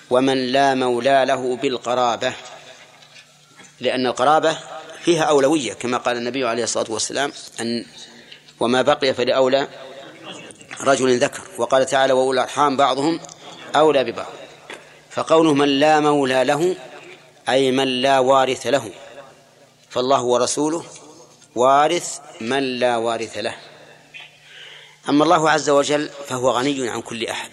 ومن لا مولى له بالقرابة. لأن القرابة فيها أولوية كما قال النبي عليه الصلاة والسلام أن وما بقي فلأولى رجل ذكر وقال تعالى وأولى الأرحام بعضهم أولى ببعض. فقوله من لا مولى له أي من لا وارث له. فالله ورسوله وارث من لا وارث له. أما الله عز وجل فهو غني عن كل أحد.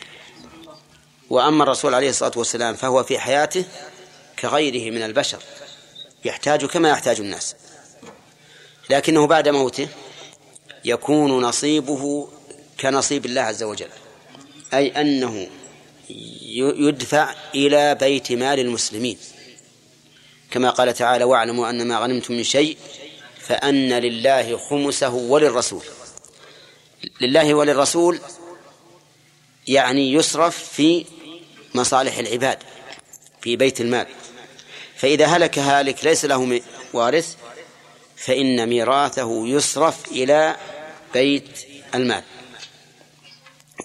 وأما الرسول عليه الصلاة والسلام فهو في حياته كغيره من البشر يحتاج كما يحتاج الناس. لكنه بعد موته يكون نصيبه كنصيب الله عز وجل. أي أنه يدفع إلى بيت مال المسلمين. كما قال تعالى واعلموا أن ما غنمتم من شيء فأن لله خمسه وللرسول. لله وللرسول يعني يصرف في مصالح العباد في بيت المال. فإذا هلك هالك ليس له وارث فإن ميراثه يصرف إلى بيت المال.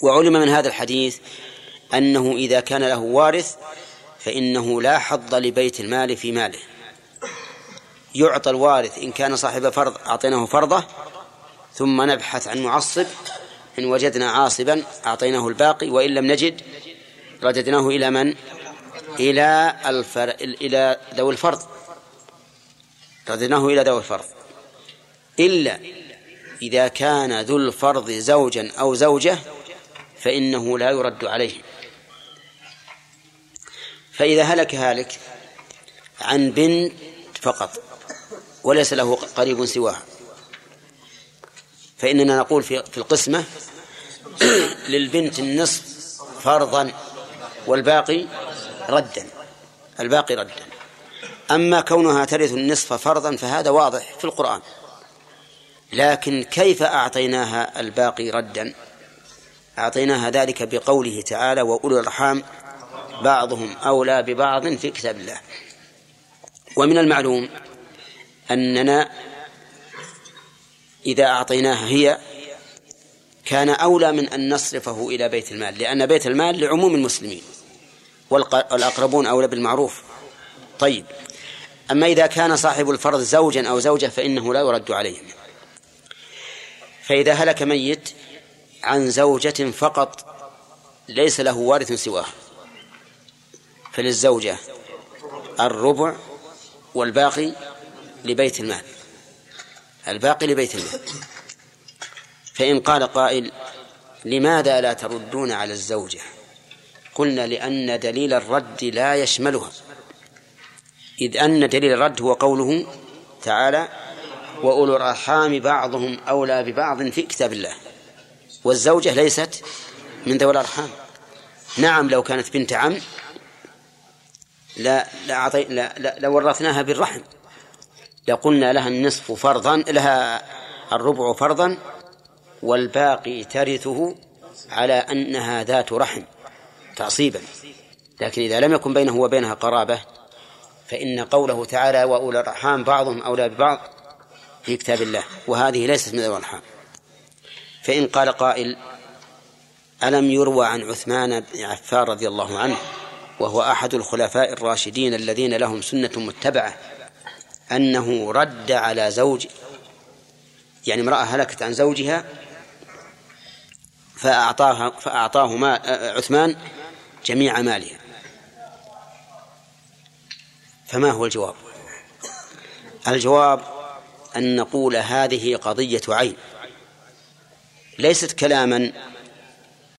وعلم من هذا الحديث أنه إذا كان له وارث فإنه لا حظ لبيت المال في ماله. يعطى الوارث إن كان صاحب فرض أعطيناه فرضه ثم نبحث عن معصب إن وجدنا عاصبا أعطيناه الباقي وإن لم نجد رددناه إلى من؟ إلى الفر... إلى ذوي الفرض. رددناه إلى ذوي الفرض. إلا إذا كان ذو الفرض زوجا أو زوجة فإنه لا يرد عليه. فإذا هلك هالك عن بنت فقط وليس له قريب سواها. فإننا نقول في القسمة للبنت النصف فرضا والباقي ردا الباقي ردا. أما كونها ترث النصف فرضا فهذا واضح في القرآن. لكن كيف أعطيناها الباقي ردا؟ أعطيناها ذلك بقوله تعالى وأولو الأرحام بعضهم أولى ببعض في كتاب الله. ومن المعلوم أننا إذا أعطيناها هي كان أولى من أن نصرفه إلى بيت المال لأن بيت المال لعموم المسلمين والأقربون أولى بالمعروف. طيب أما إذا كان صاحب الفرض زوجا أو زوجة فإنه لا يرد عليهم. فإذا هلك ميت عن زوجة فقط ليس له وارث سواها فللزوجة الربع والباقي لبيت المال الباقي لبيت المال. فإن قال قائل لماذا لا تردون على الزوجة؟ قلنا لأن دليل الرد لا يشملها. إذ أن دليل الرد هو قوله تعالى وأولو الأرحام بعضهم أولى ببعض في كتاب الله. والزوجة ليست من ذوي الأرحام. نعم لو كانت بنت عم لا لا, عطي لا, لا لورثناها بالرحم. لقلنا لها النصف فرضا لها الربع فرضا والباقي ترثه على أنها ذات رحم تعصيبا. لكن إذا لم يكن بينه وبينها قرابة فإن قوله تعالى وأولى الأرحام بعضهم أولى ببعض في كتاب الله. وهذه ليست من ذوي الأرحام. فإن قال قائل ألم يروى عن عثمان بن عفان رضي الله عنه وهو أحد الخلفاء الراشدين الذين لهم سنة متبعة أنه رد على زوج يعني امرأة هلكت عن زوجها فأعطاها فأعطاه ما عثمان جميع مالها. فما هو الجواب؟ الجواب أن نقول هذه قضية عين. ليست كلاما